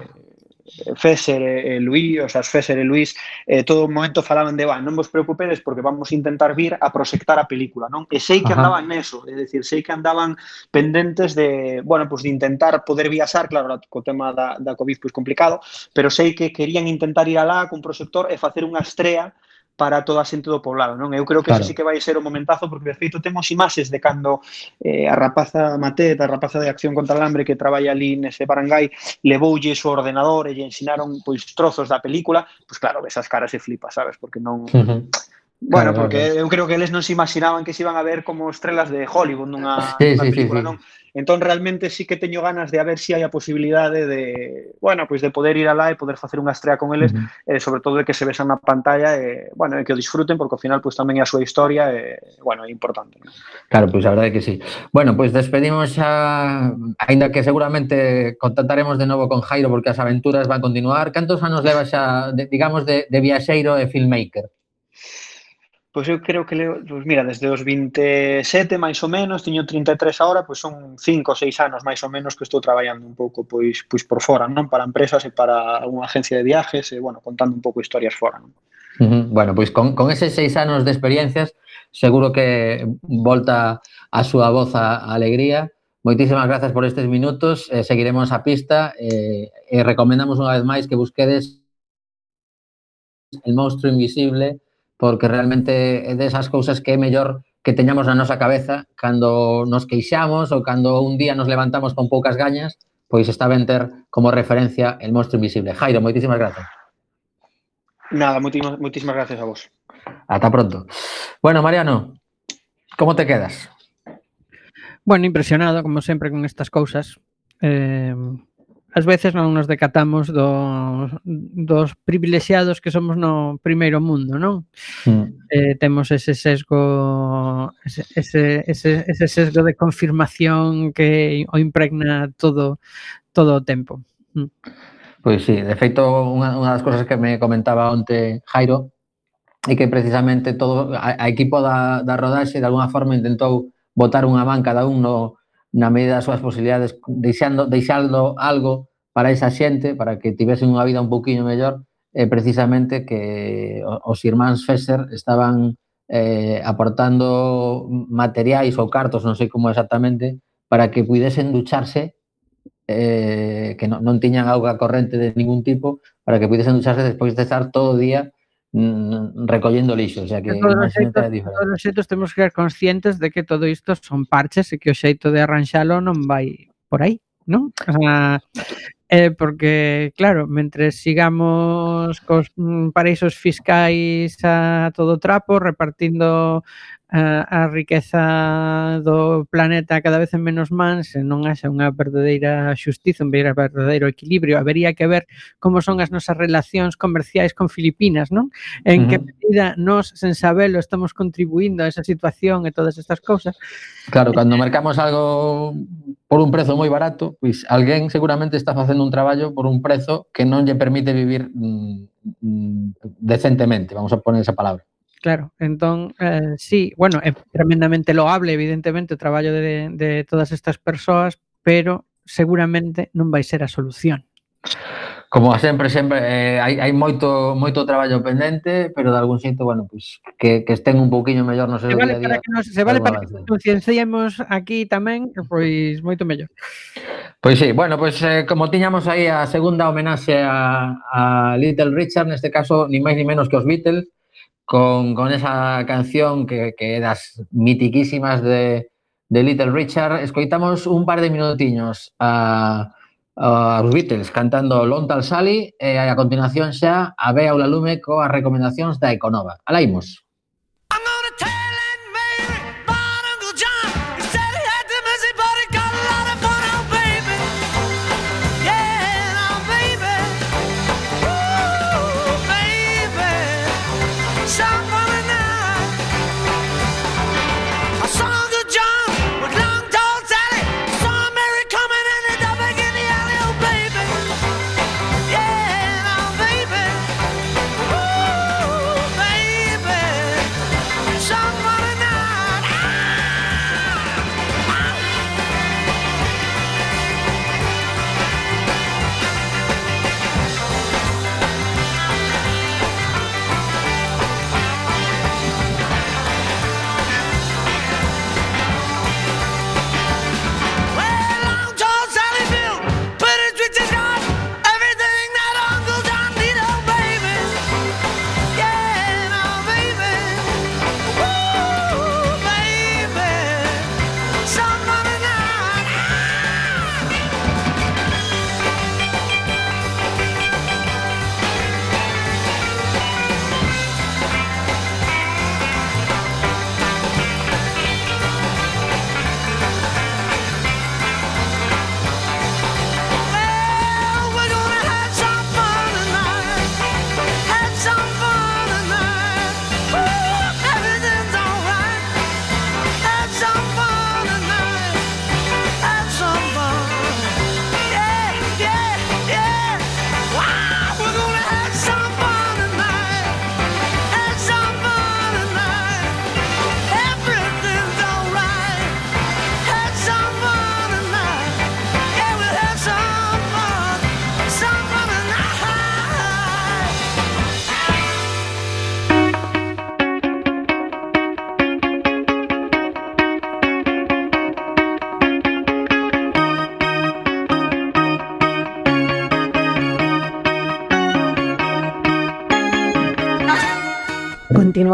Fesser e Luís, o sea, Fesser e Luís, eh, todo o momento falaban de, non vos preocupedes porque vamos a intentar vir a proxectar a película, non? E sei que Ajá. andaban neso, é dicir, sei que andaban pendentes de, bueno, pues de intentar poder viaxar, claro, co tema da, da COVID, pois pues, complicado, pero sei que querían intentar ir alá con proxector e facer unha estrea para toda a xente do poblado, non? Eu creo que claro. ese sí que vai ser o momentazo, porque de feito temos imaxes de cando eh, a rapaza Matet, a rapaza de Acción contra o Hambre que traballa ali nese barangay, levoulle o ordenador e lle ensinaron pois trozos da película, pois claro, esas caras se flipa, sabes? Porque non... Uh -huh. Bueno, claro, porque claro. eu creo que eles non se imaginaban que se iban a ver como estrelas de Hollywood nunha, sí, nunha sí, película, sí, sí. non? Entón realmente sí que teño ganas de a ver se si hai a posibilidade de, bueno, pois pues de poder ir alá e poder facer unha estrea con eles, uh -huh. eh, sobre todo de que se vexan na pantalla e, eh, bueno, e que o disfruten porque ao final pois pues, tamén é a súa historia e, eh, bueno, é importante. ¿no? Claro, pois pues, a verdade que sí. Bueno, pois despedimos xa, aínda que seguramente contactaremos de novo con Jairo porque as aventuras van continuar. Cantos anos leva xa, de, digamos, de, de viaxeiro e filmmaker? Pois eu creo que, leo, pois mira, desde os 27 máis ou menos, teño 33 agora, pois son 5 ou 6 anos máis ou menos que estou traballando un pouco pois pois por fora, non? Para empresas e para unha agencia de viajes, e bueno, contando un pouco historias fora, non? Uh -huh. Bueno, pois con, con eses seis anos de experiencias, seguro que volta a súa voz a, a alegría. Moitísimas grazas por estes minutos, eh, seguiremos a pista eh, e recomendamos unha vez máis que busquedes El monstruo invisible porque realmente é desas cousas que é mellor que teñamos na nosa cabeza cando nos queixamos ou cando un día nos levantamos con poucas gañas, pois está ben ter como referencia el monstro invisible. Jairo, moitísimas grazas. Nada, moitísimas, moitísimas gracias a vos. Ata pronto. Bueno, Mariano, como te quedas? Bueno, impresionado, como sempre, con estas cousas. Eh, ás veces non nos decatamos dos, dos privilexiados que somos no primeiro mundo, non? Mm. Eh, temos ese sesgo ese, ese, ese, ese sesgo de confirmación que o impregna todo todo o tempo. Mm. Pois sí, de feito, unha, unha das cousas que me comentaba onte Jairo é que precisamente todo a, a equipo da, da rodaxe de alguna forma intentou botar unha banca da un no, na medida das súas posibilidades deixando, deixando algo para esa xente, para que tivesen unha vida un poquinho mellor, eh, precisamente que os irmáns Fesser estaban eh, aportando materiais ou cartos, non sei como exactamente, para que pudesen ducharse eh, que non, non tiñan auga corrente de ningún tipo para que pudesen ducharse despois de estar todo o día Mm, recollendo lixo, o sea que todos, os xeitos, todos os xeitos temos que ser conscientes de que todo isto son parches e que o xeito de arranxalo non vai por aí, non? O sea, eh, porque, claro, mentre sigamos cos mm, paraísos fiscais a todo trapo, repartindo a, a riqueza do planeta cada vez en menos mans se non haxa unha verdadeira xustiza, un verdadeiro equilibrio, habería que ver como son as nosas relacións comerciais con Filipinas, non? En uh -huh. que medida nós, sen sabelo, estamos contribuindo a esa situación e todas estas cousas. Claro, cando mercamos algo por un prezo moi barato, pois alguén seguramente está facendo un traballo por un prezo que non lle permite vivir mm, mm, decentemente, vamos a poner esa palabra. Claro, entón, eh, sí, bueno, é tremendamente loable, evidentemente, o traballo de, de todas estas persoas, pero seguramente non vai ser a solución. Como sempre, sempre eh, hai, hai moito moito traballo pendente, pero de algún xeito, bueno, pues, que, que estén un pouquiño mellor no seu se vale día a día. Para que nos, se vale para que nos concienciemos aquí tamén, pois moito mellor. Pois sí, bueno, pois eh, como tiñamos aí a segunda homenaxe a, a Little Richard, neste caso, ni máis ni menos que os Beatles, con, con esa canción que, que das mitiquísimas de, de Little Richard, escoitamos un par de minutiños a, a os Beatles cantando Lontal Sally e a continuación xa a Bea Ulalume coas recomendacións da Econova. Alaimos.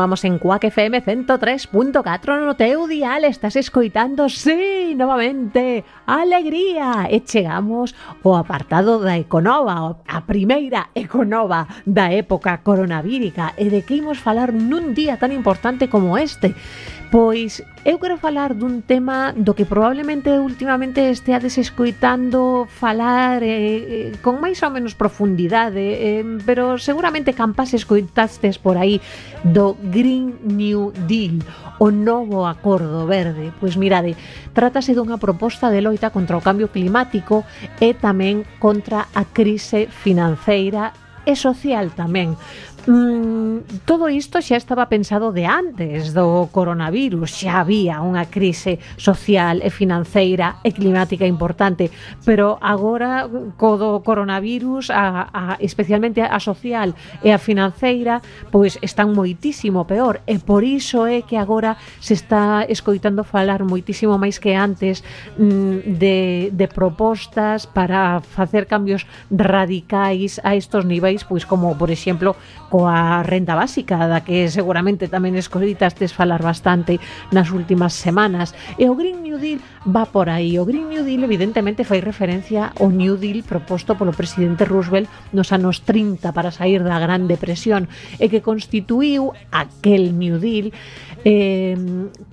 continuamos en Quack FM 103.4 no teu dial, estás escoitando, sí, novamente, alegría, e chegamos ao apartado da Econova, a primeira Econova da época coronavírica, e de que imos falar nun día tan importante como este, Pois eu quero falar dun tema do que probablemente últimamente esteades escoitando falar eh, eh, con máis ou menos profundidade, eh, pero seguramente campas escoitastes por aí do Green New Deal, o novo acordo verde. Pois mirade, trátase dunha proposta de loita contra o cambio climático e tamén contra a crise financeira e social tamén mm, todo isto xa estaba pensado de antes do coronavirus, xa había unha crise social e financeira e climática importante, pero agora co do coronavirus, a, a, especialmente a social e a financeira, pois están moitísimo peor. E por iso é que agora se está escoitando falar moitísimo máis que antes mm, de, de propostas para facer cambios radicais a estos niveis, pois como por exemplo coa renda básica da que seguramente tamén escoitastes falar bastante nas últimas semanas. E o Green New Deal va por aí. O Green New Deal evidentemente fai referencia ao New Deal proposto polo presidente Roosevelt nos anos 30 para sair da Gran Depresión e que constituiu aquel New Deal eh,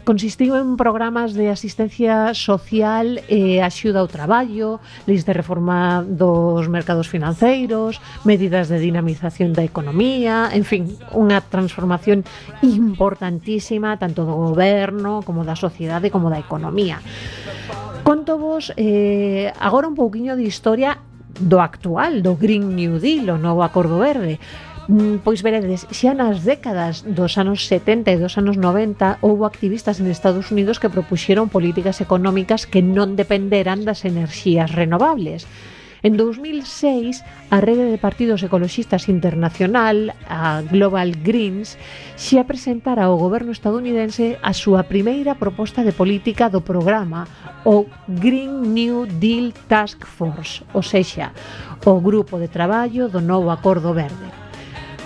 consistiu en programas de asistencia social e eh, axuda ao traballo, leis de reforma dos mercados financeiros, medidas de dinamización da economía, en fin, unha transformación importantísima tanto do goberno como da sociedade como da economía. Conto vos eh, agora un pouquiño de historia do actual, do Green New Deal, o novo Acordo Verde Mm, pois veredes, xa nas décadas dos anos 70 e dos anos 90 houbo activistas en Estados Unidos que propuxeron políticas económicas que non dependeran das enerxías renovables. En 2006, a rede de partidos ecoloxistas internacional, a Global Greens, xa presentara ao goberno estadounidense a súa primeira proposta de política do programa, o Green New Deal Task Force, ou sexa, o grupo de traballo do novo Acordo Verde.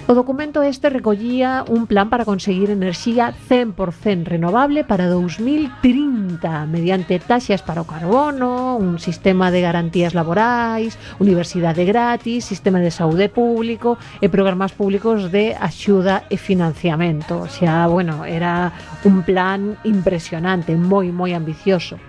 O documento este recollía un plan para conseguir enerxía 100% renovable para 2030 mediante taxas para o carbono, un sistema de garantías laborais, universidade gratis, sistema de saúde público e programas públicos de axuda e financiamento. O sea, bueno, era un plan impresionante, moi moi ambicioso.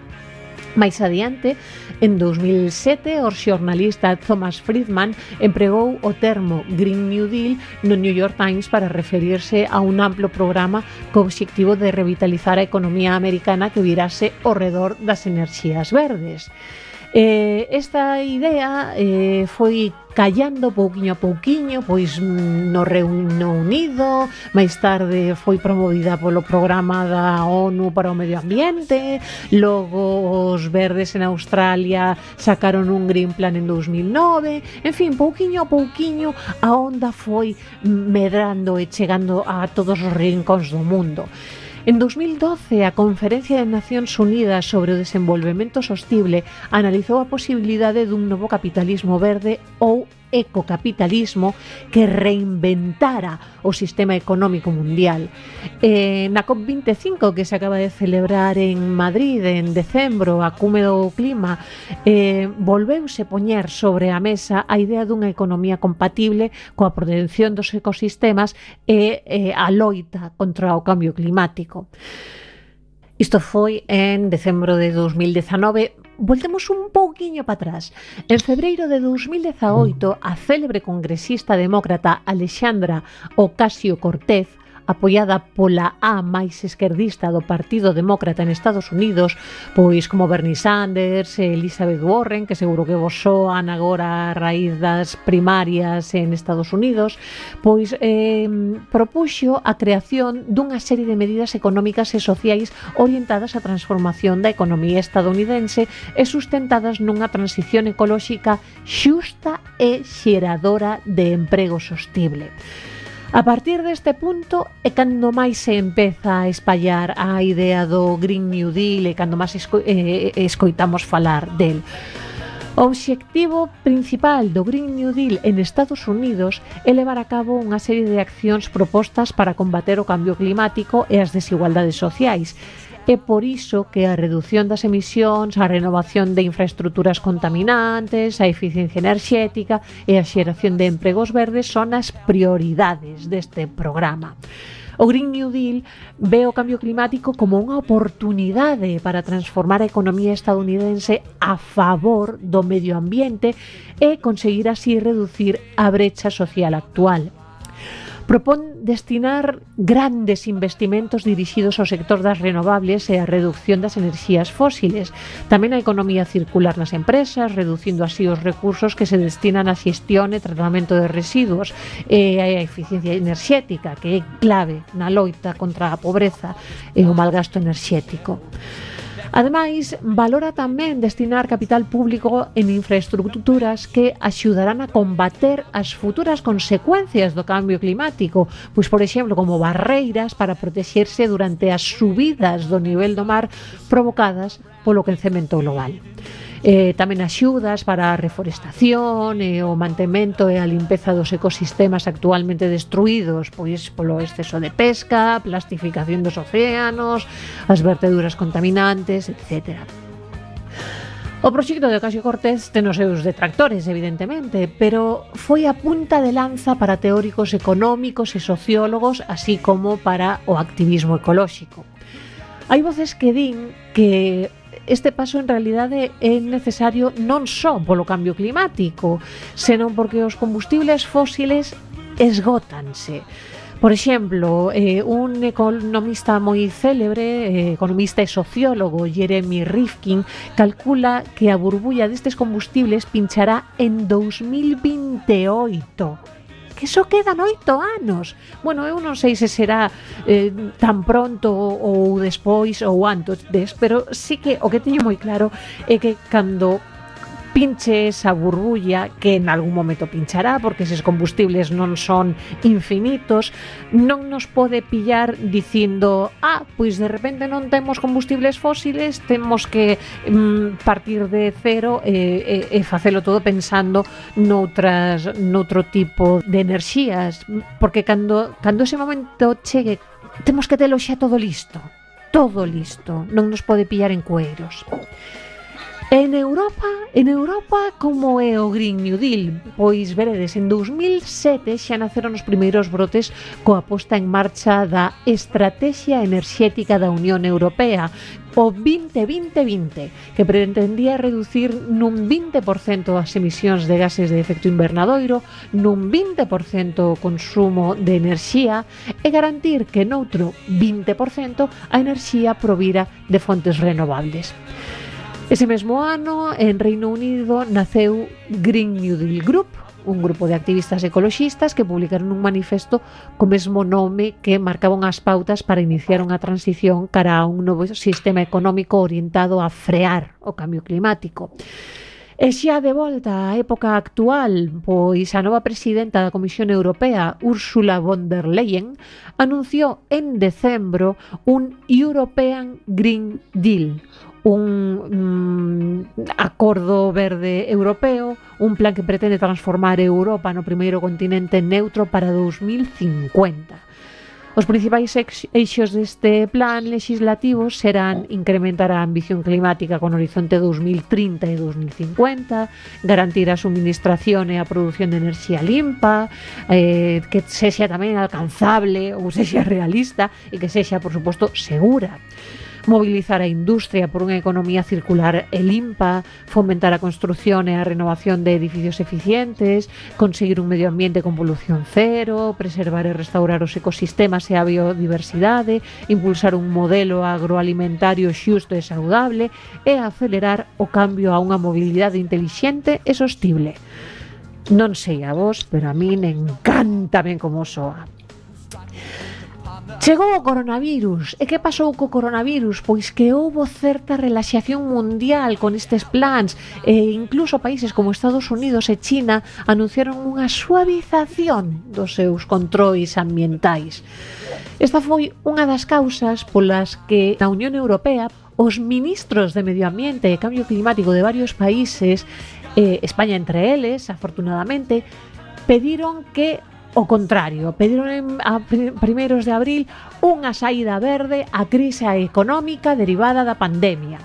Mais adiante, en 2007, o xornalista Thomas Friedman empregou o termo Green New Deal no New York Times para referirse a un amplo programa co obxectivo de revitalizar a economía americana que virase ao redor das enerxías verdes. Eh, esta idea eh, foi callando pouquiño a pouquiño, pois mm, no Reino Unido, máis tarde foi promovida polo programa da ONU para o medio ambiente, logo os verdes en Australia sacaron un Green Plan en 2009, en fin, pouquiño a pouquiño a onda foi medrando e chegando a todos os rincóns do mundo. En 2012, a Conferencia de Nacións Unidas sobre o Desenvolvemento Sostible analizou a posibilidade dun novo capitalismo verde ou ecocapitalismo que reinventara o sistema económico mundial. Eh, na COP25 que se acaba de celebrar en Madrid en decembro, a cume do clima, eh, volveuse poñer sobre a mesa a idea dunha economía compatible coa protección dos ecosistemas e eh, a loita contra o cambio climático. Isto foi en decembro de 2019, voltemos un pouquiño para atrás. En febreiro de 2018, a célebre congresista demócrata Alexandra Ocasio Cortez apoiada pola A máis esquerdista do Partido Demócrata en Estados Unidos, pois como Bernie Sanders, Elizabeth Warren, que seguro que vos soan agora a raíz das primarias en Estados Unidos, pois eh, propuxo a creación dunha serie de medidas económicas e sociais orientadas á transformación da economía estadounidense e sustentadas nunha transición ecolóxica xusta e xeradora de emprego sostible. A partir deste punto é cando máis se empeza a espallar a idea do Green New Deal e cando máis esco eh, eh, escoitamos falar del. O obxectivo principal do Green New Deal en Estados Unidos é levar a cabo unha serie de accións propostas para combater o cambio climático e as desigualdades sociais, É por iso que a reducción das emisións, a renovación de infraestructuras contaminantes, a eficiencia enerxética e a xeración de empregos verdes son as prioridades deste programa. O Green New Deal ve o cambio climático como unha oportunidade para transformar a economía estadounidense a favor do medio ambiente e conseguir así reducir a brecha social actual propón destinar grandes investimentos dirixidos ao sector das renovables e a reducción das enerxías fósiles, tamén a economía circular nas empresas, reducindo así os recursos que se destinan á xestión e tratamento de residuos e a eficiencia enerxética, que é clave na loita contra a pobreza e o malgasto enerxético. Ademais, valora tamén destinar capital público en infraestructuras que axudarán a combater as futuras consecuencias do cambio climático, pois por exemplo, como barreiras para protexerse durante as subidas do nivel do mar provocadas polo quencemento global eh, tamén axudas para a reforestación e o mantemento e a limpeza dos ecosistemas actualmente destruídos pois polo exceso de pesca, plastificación dos océanos, as verteduras contaminantes, etc. O proxecto de Ocasio Cortés ten os seus detractores, evidentemente, pero foi a punta de lanza para teóricos económicos e sociólogos, así como para o activismo ecolóxico. Hai voces que din que este paso en realidade é necesario non só polo cambio climático, senón porque os combustibles fósiles esgótanse. Por exemplo, eh, un economista moi célebre, eh, economista e sociólogo Jeremy Rifkin, calcula que a burbulla destes combustibles pinchará en 2028 que só quedan oito anos. Bueno, eu non sei se será eh, tan pronto ou despois ou antes, des, pero sí que o que teño moi claro é que cando pinche esa burbulla que en algún momento pinchará porque eses combustibles non son infinitos, non nos pode pillar dicindo, ah, pois de repente non temos combustibles fósiles, temos que mm, partir de cero e, e, e facelo todo pensando noutras noutro tipo de enerxías, porque cando cando ese momento chegue temos que telo xa todo listo todo listo, non nos pode pillar en cueiros. En Europa, en Europa como é o Green New Deal? Pois veredes, en 2007 xa naceron os primeiros brotes coa posta en marcha da Estrategia Enerxética da Unión Europea, o 2020-20, que pretendía reducir nun 20% as emisións de gases de efecto invernadoiro, nun 20% o consumo de enerxía e garantir que noutro 20% a enerxía provira de fontes renovables. Ese mesmo ano, en Reino Unido, naceu Green New Deal Group, un grupo de activistas ecoloxistas que publicaron un manifesto co mesmo nome que marcaban as pautas para iniciar unha transición cara a un novo sistema económico orientado a frear o cambio climático. E xa de volta á época actual, pois a nova presidenta da Comisión Europea, Ursula von der Leyen, anunciou en decembro un European Green Deal, un mm, acordo verde europeo, un plan que pretende transformar Europa no primeiro continente neutro para 2050. Os principais eixos deste plan legislativo serán incrementar a ambición climática con horizonte 2030 e 2050, garantir a suministración e a produción de enerxía limpa, eh, que sexa tamén alcanzable ou sexa realista e que sexa, por suposto, segura mobilizar a industria por unha economía circular e limpa, fomentar a construción e a renovación de edificios eficientes, conseguir un medio ambiente con polución cero, preservar e restaurar os ecosistemas e a biodiversidade, impulsar un modelo agroalimentario xusto e saudable e acelerar o cambio a unha mobilidade intelixente e sostible. Non sei a vos, pero a min encanta ben como soa. Chegou o coronavirus. E que pasou co coronavirus? Pois que houbo certa relaxación mundial con estes plans. E incluso países como Estados Unidos e China anunciaron unha suavización dos seus controis ambientais. Esta foi unha das causas polas que na Unión Europea os ministros de Medio Ambiente e Cambio Climático de varios países, eh, España entre eles, afortunadamente, pediron que O contrario, pediron a primeiros de abril unha saída verde á crise económica derivada da pandemia.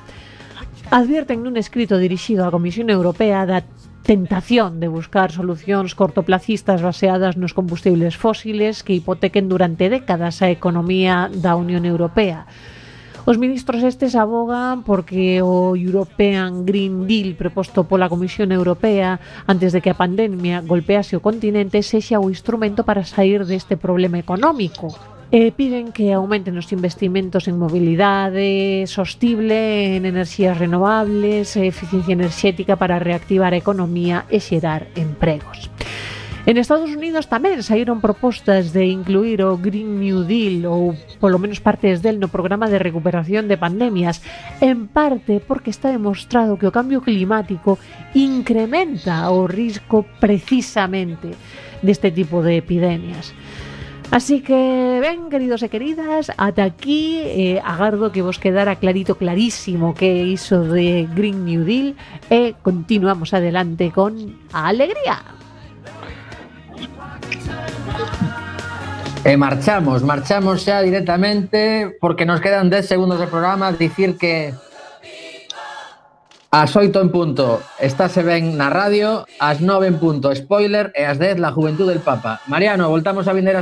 Advierten nun escrito dirixido á Comisión Europea da tentación de buscar solucións cortoplacistas baseadas nos combustibles fósiles que hipotequen durante décadas a economía da Unión Europea Os ministros estes abogan porque o European Green Deal proposto pola Comisión Europea antes de que a pandemia golpease o continente sexa o instrumento para sair deste problema económico e piden que aumenten os investimentos en mobilidade sostible, en enerxías renovables, eficiencia enerxética para reactivar a economía e xerar empregos. En Estados Unidos tamén saíron propostas de incluir o Green New Deal ou polo menos partes del no programa de recuperación de pandemias, en parte porque está demostrado que o cambio climático incrementa o risco precisamente deste tipo de epidemias. Así que, ben, queridos e queridas, ata aquí eh, agardo que vos quedara clarito, clarísimo que iso de Green New Deal e continuamos adelante con a alegría. E marchamos, marchamos xa directamente porque nos quedan 10 segundos de programa dicir que as 8 en punto estáse ben na radio, as 9 en punto spoiler e as 10 la juventud del Papa. Mariano, voltamos a vender a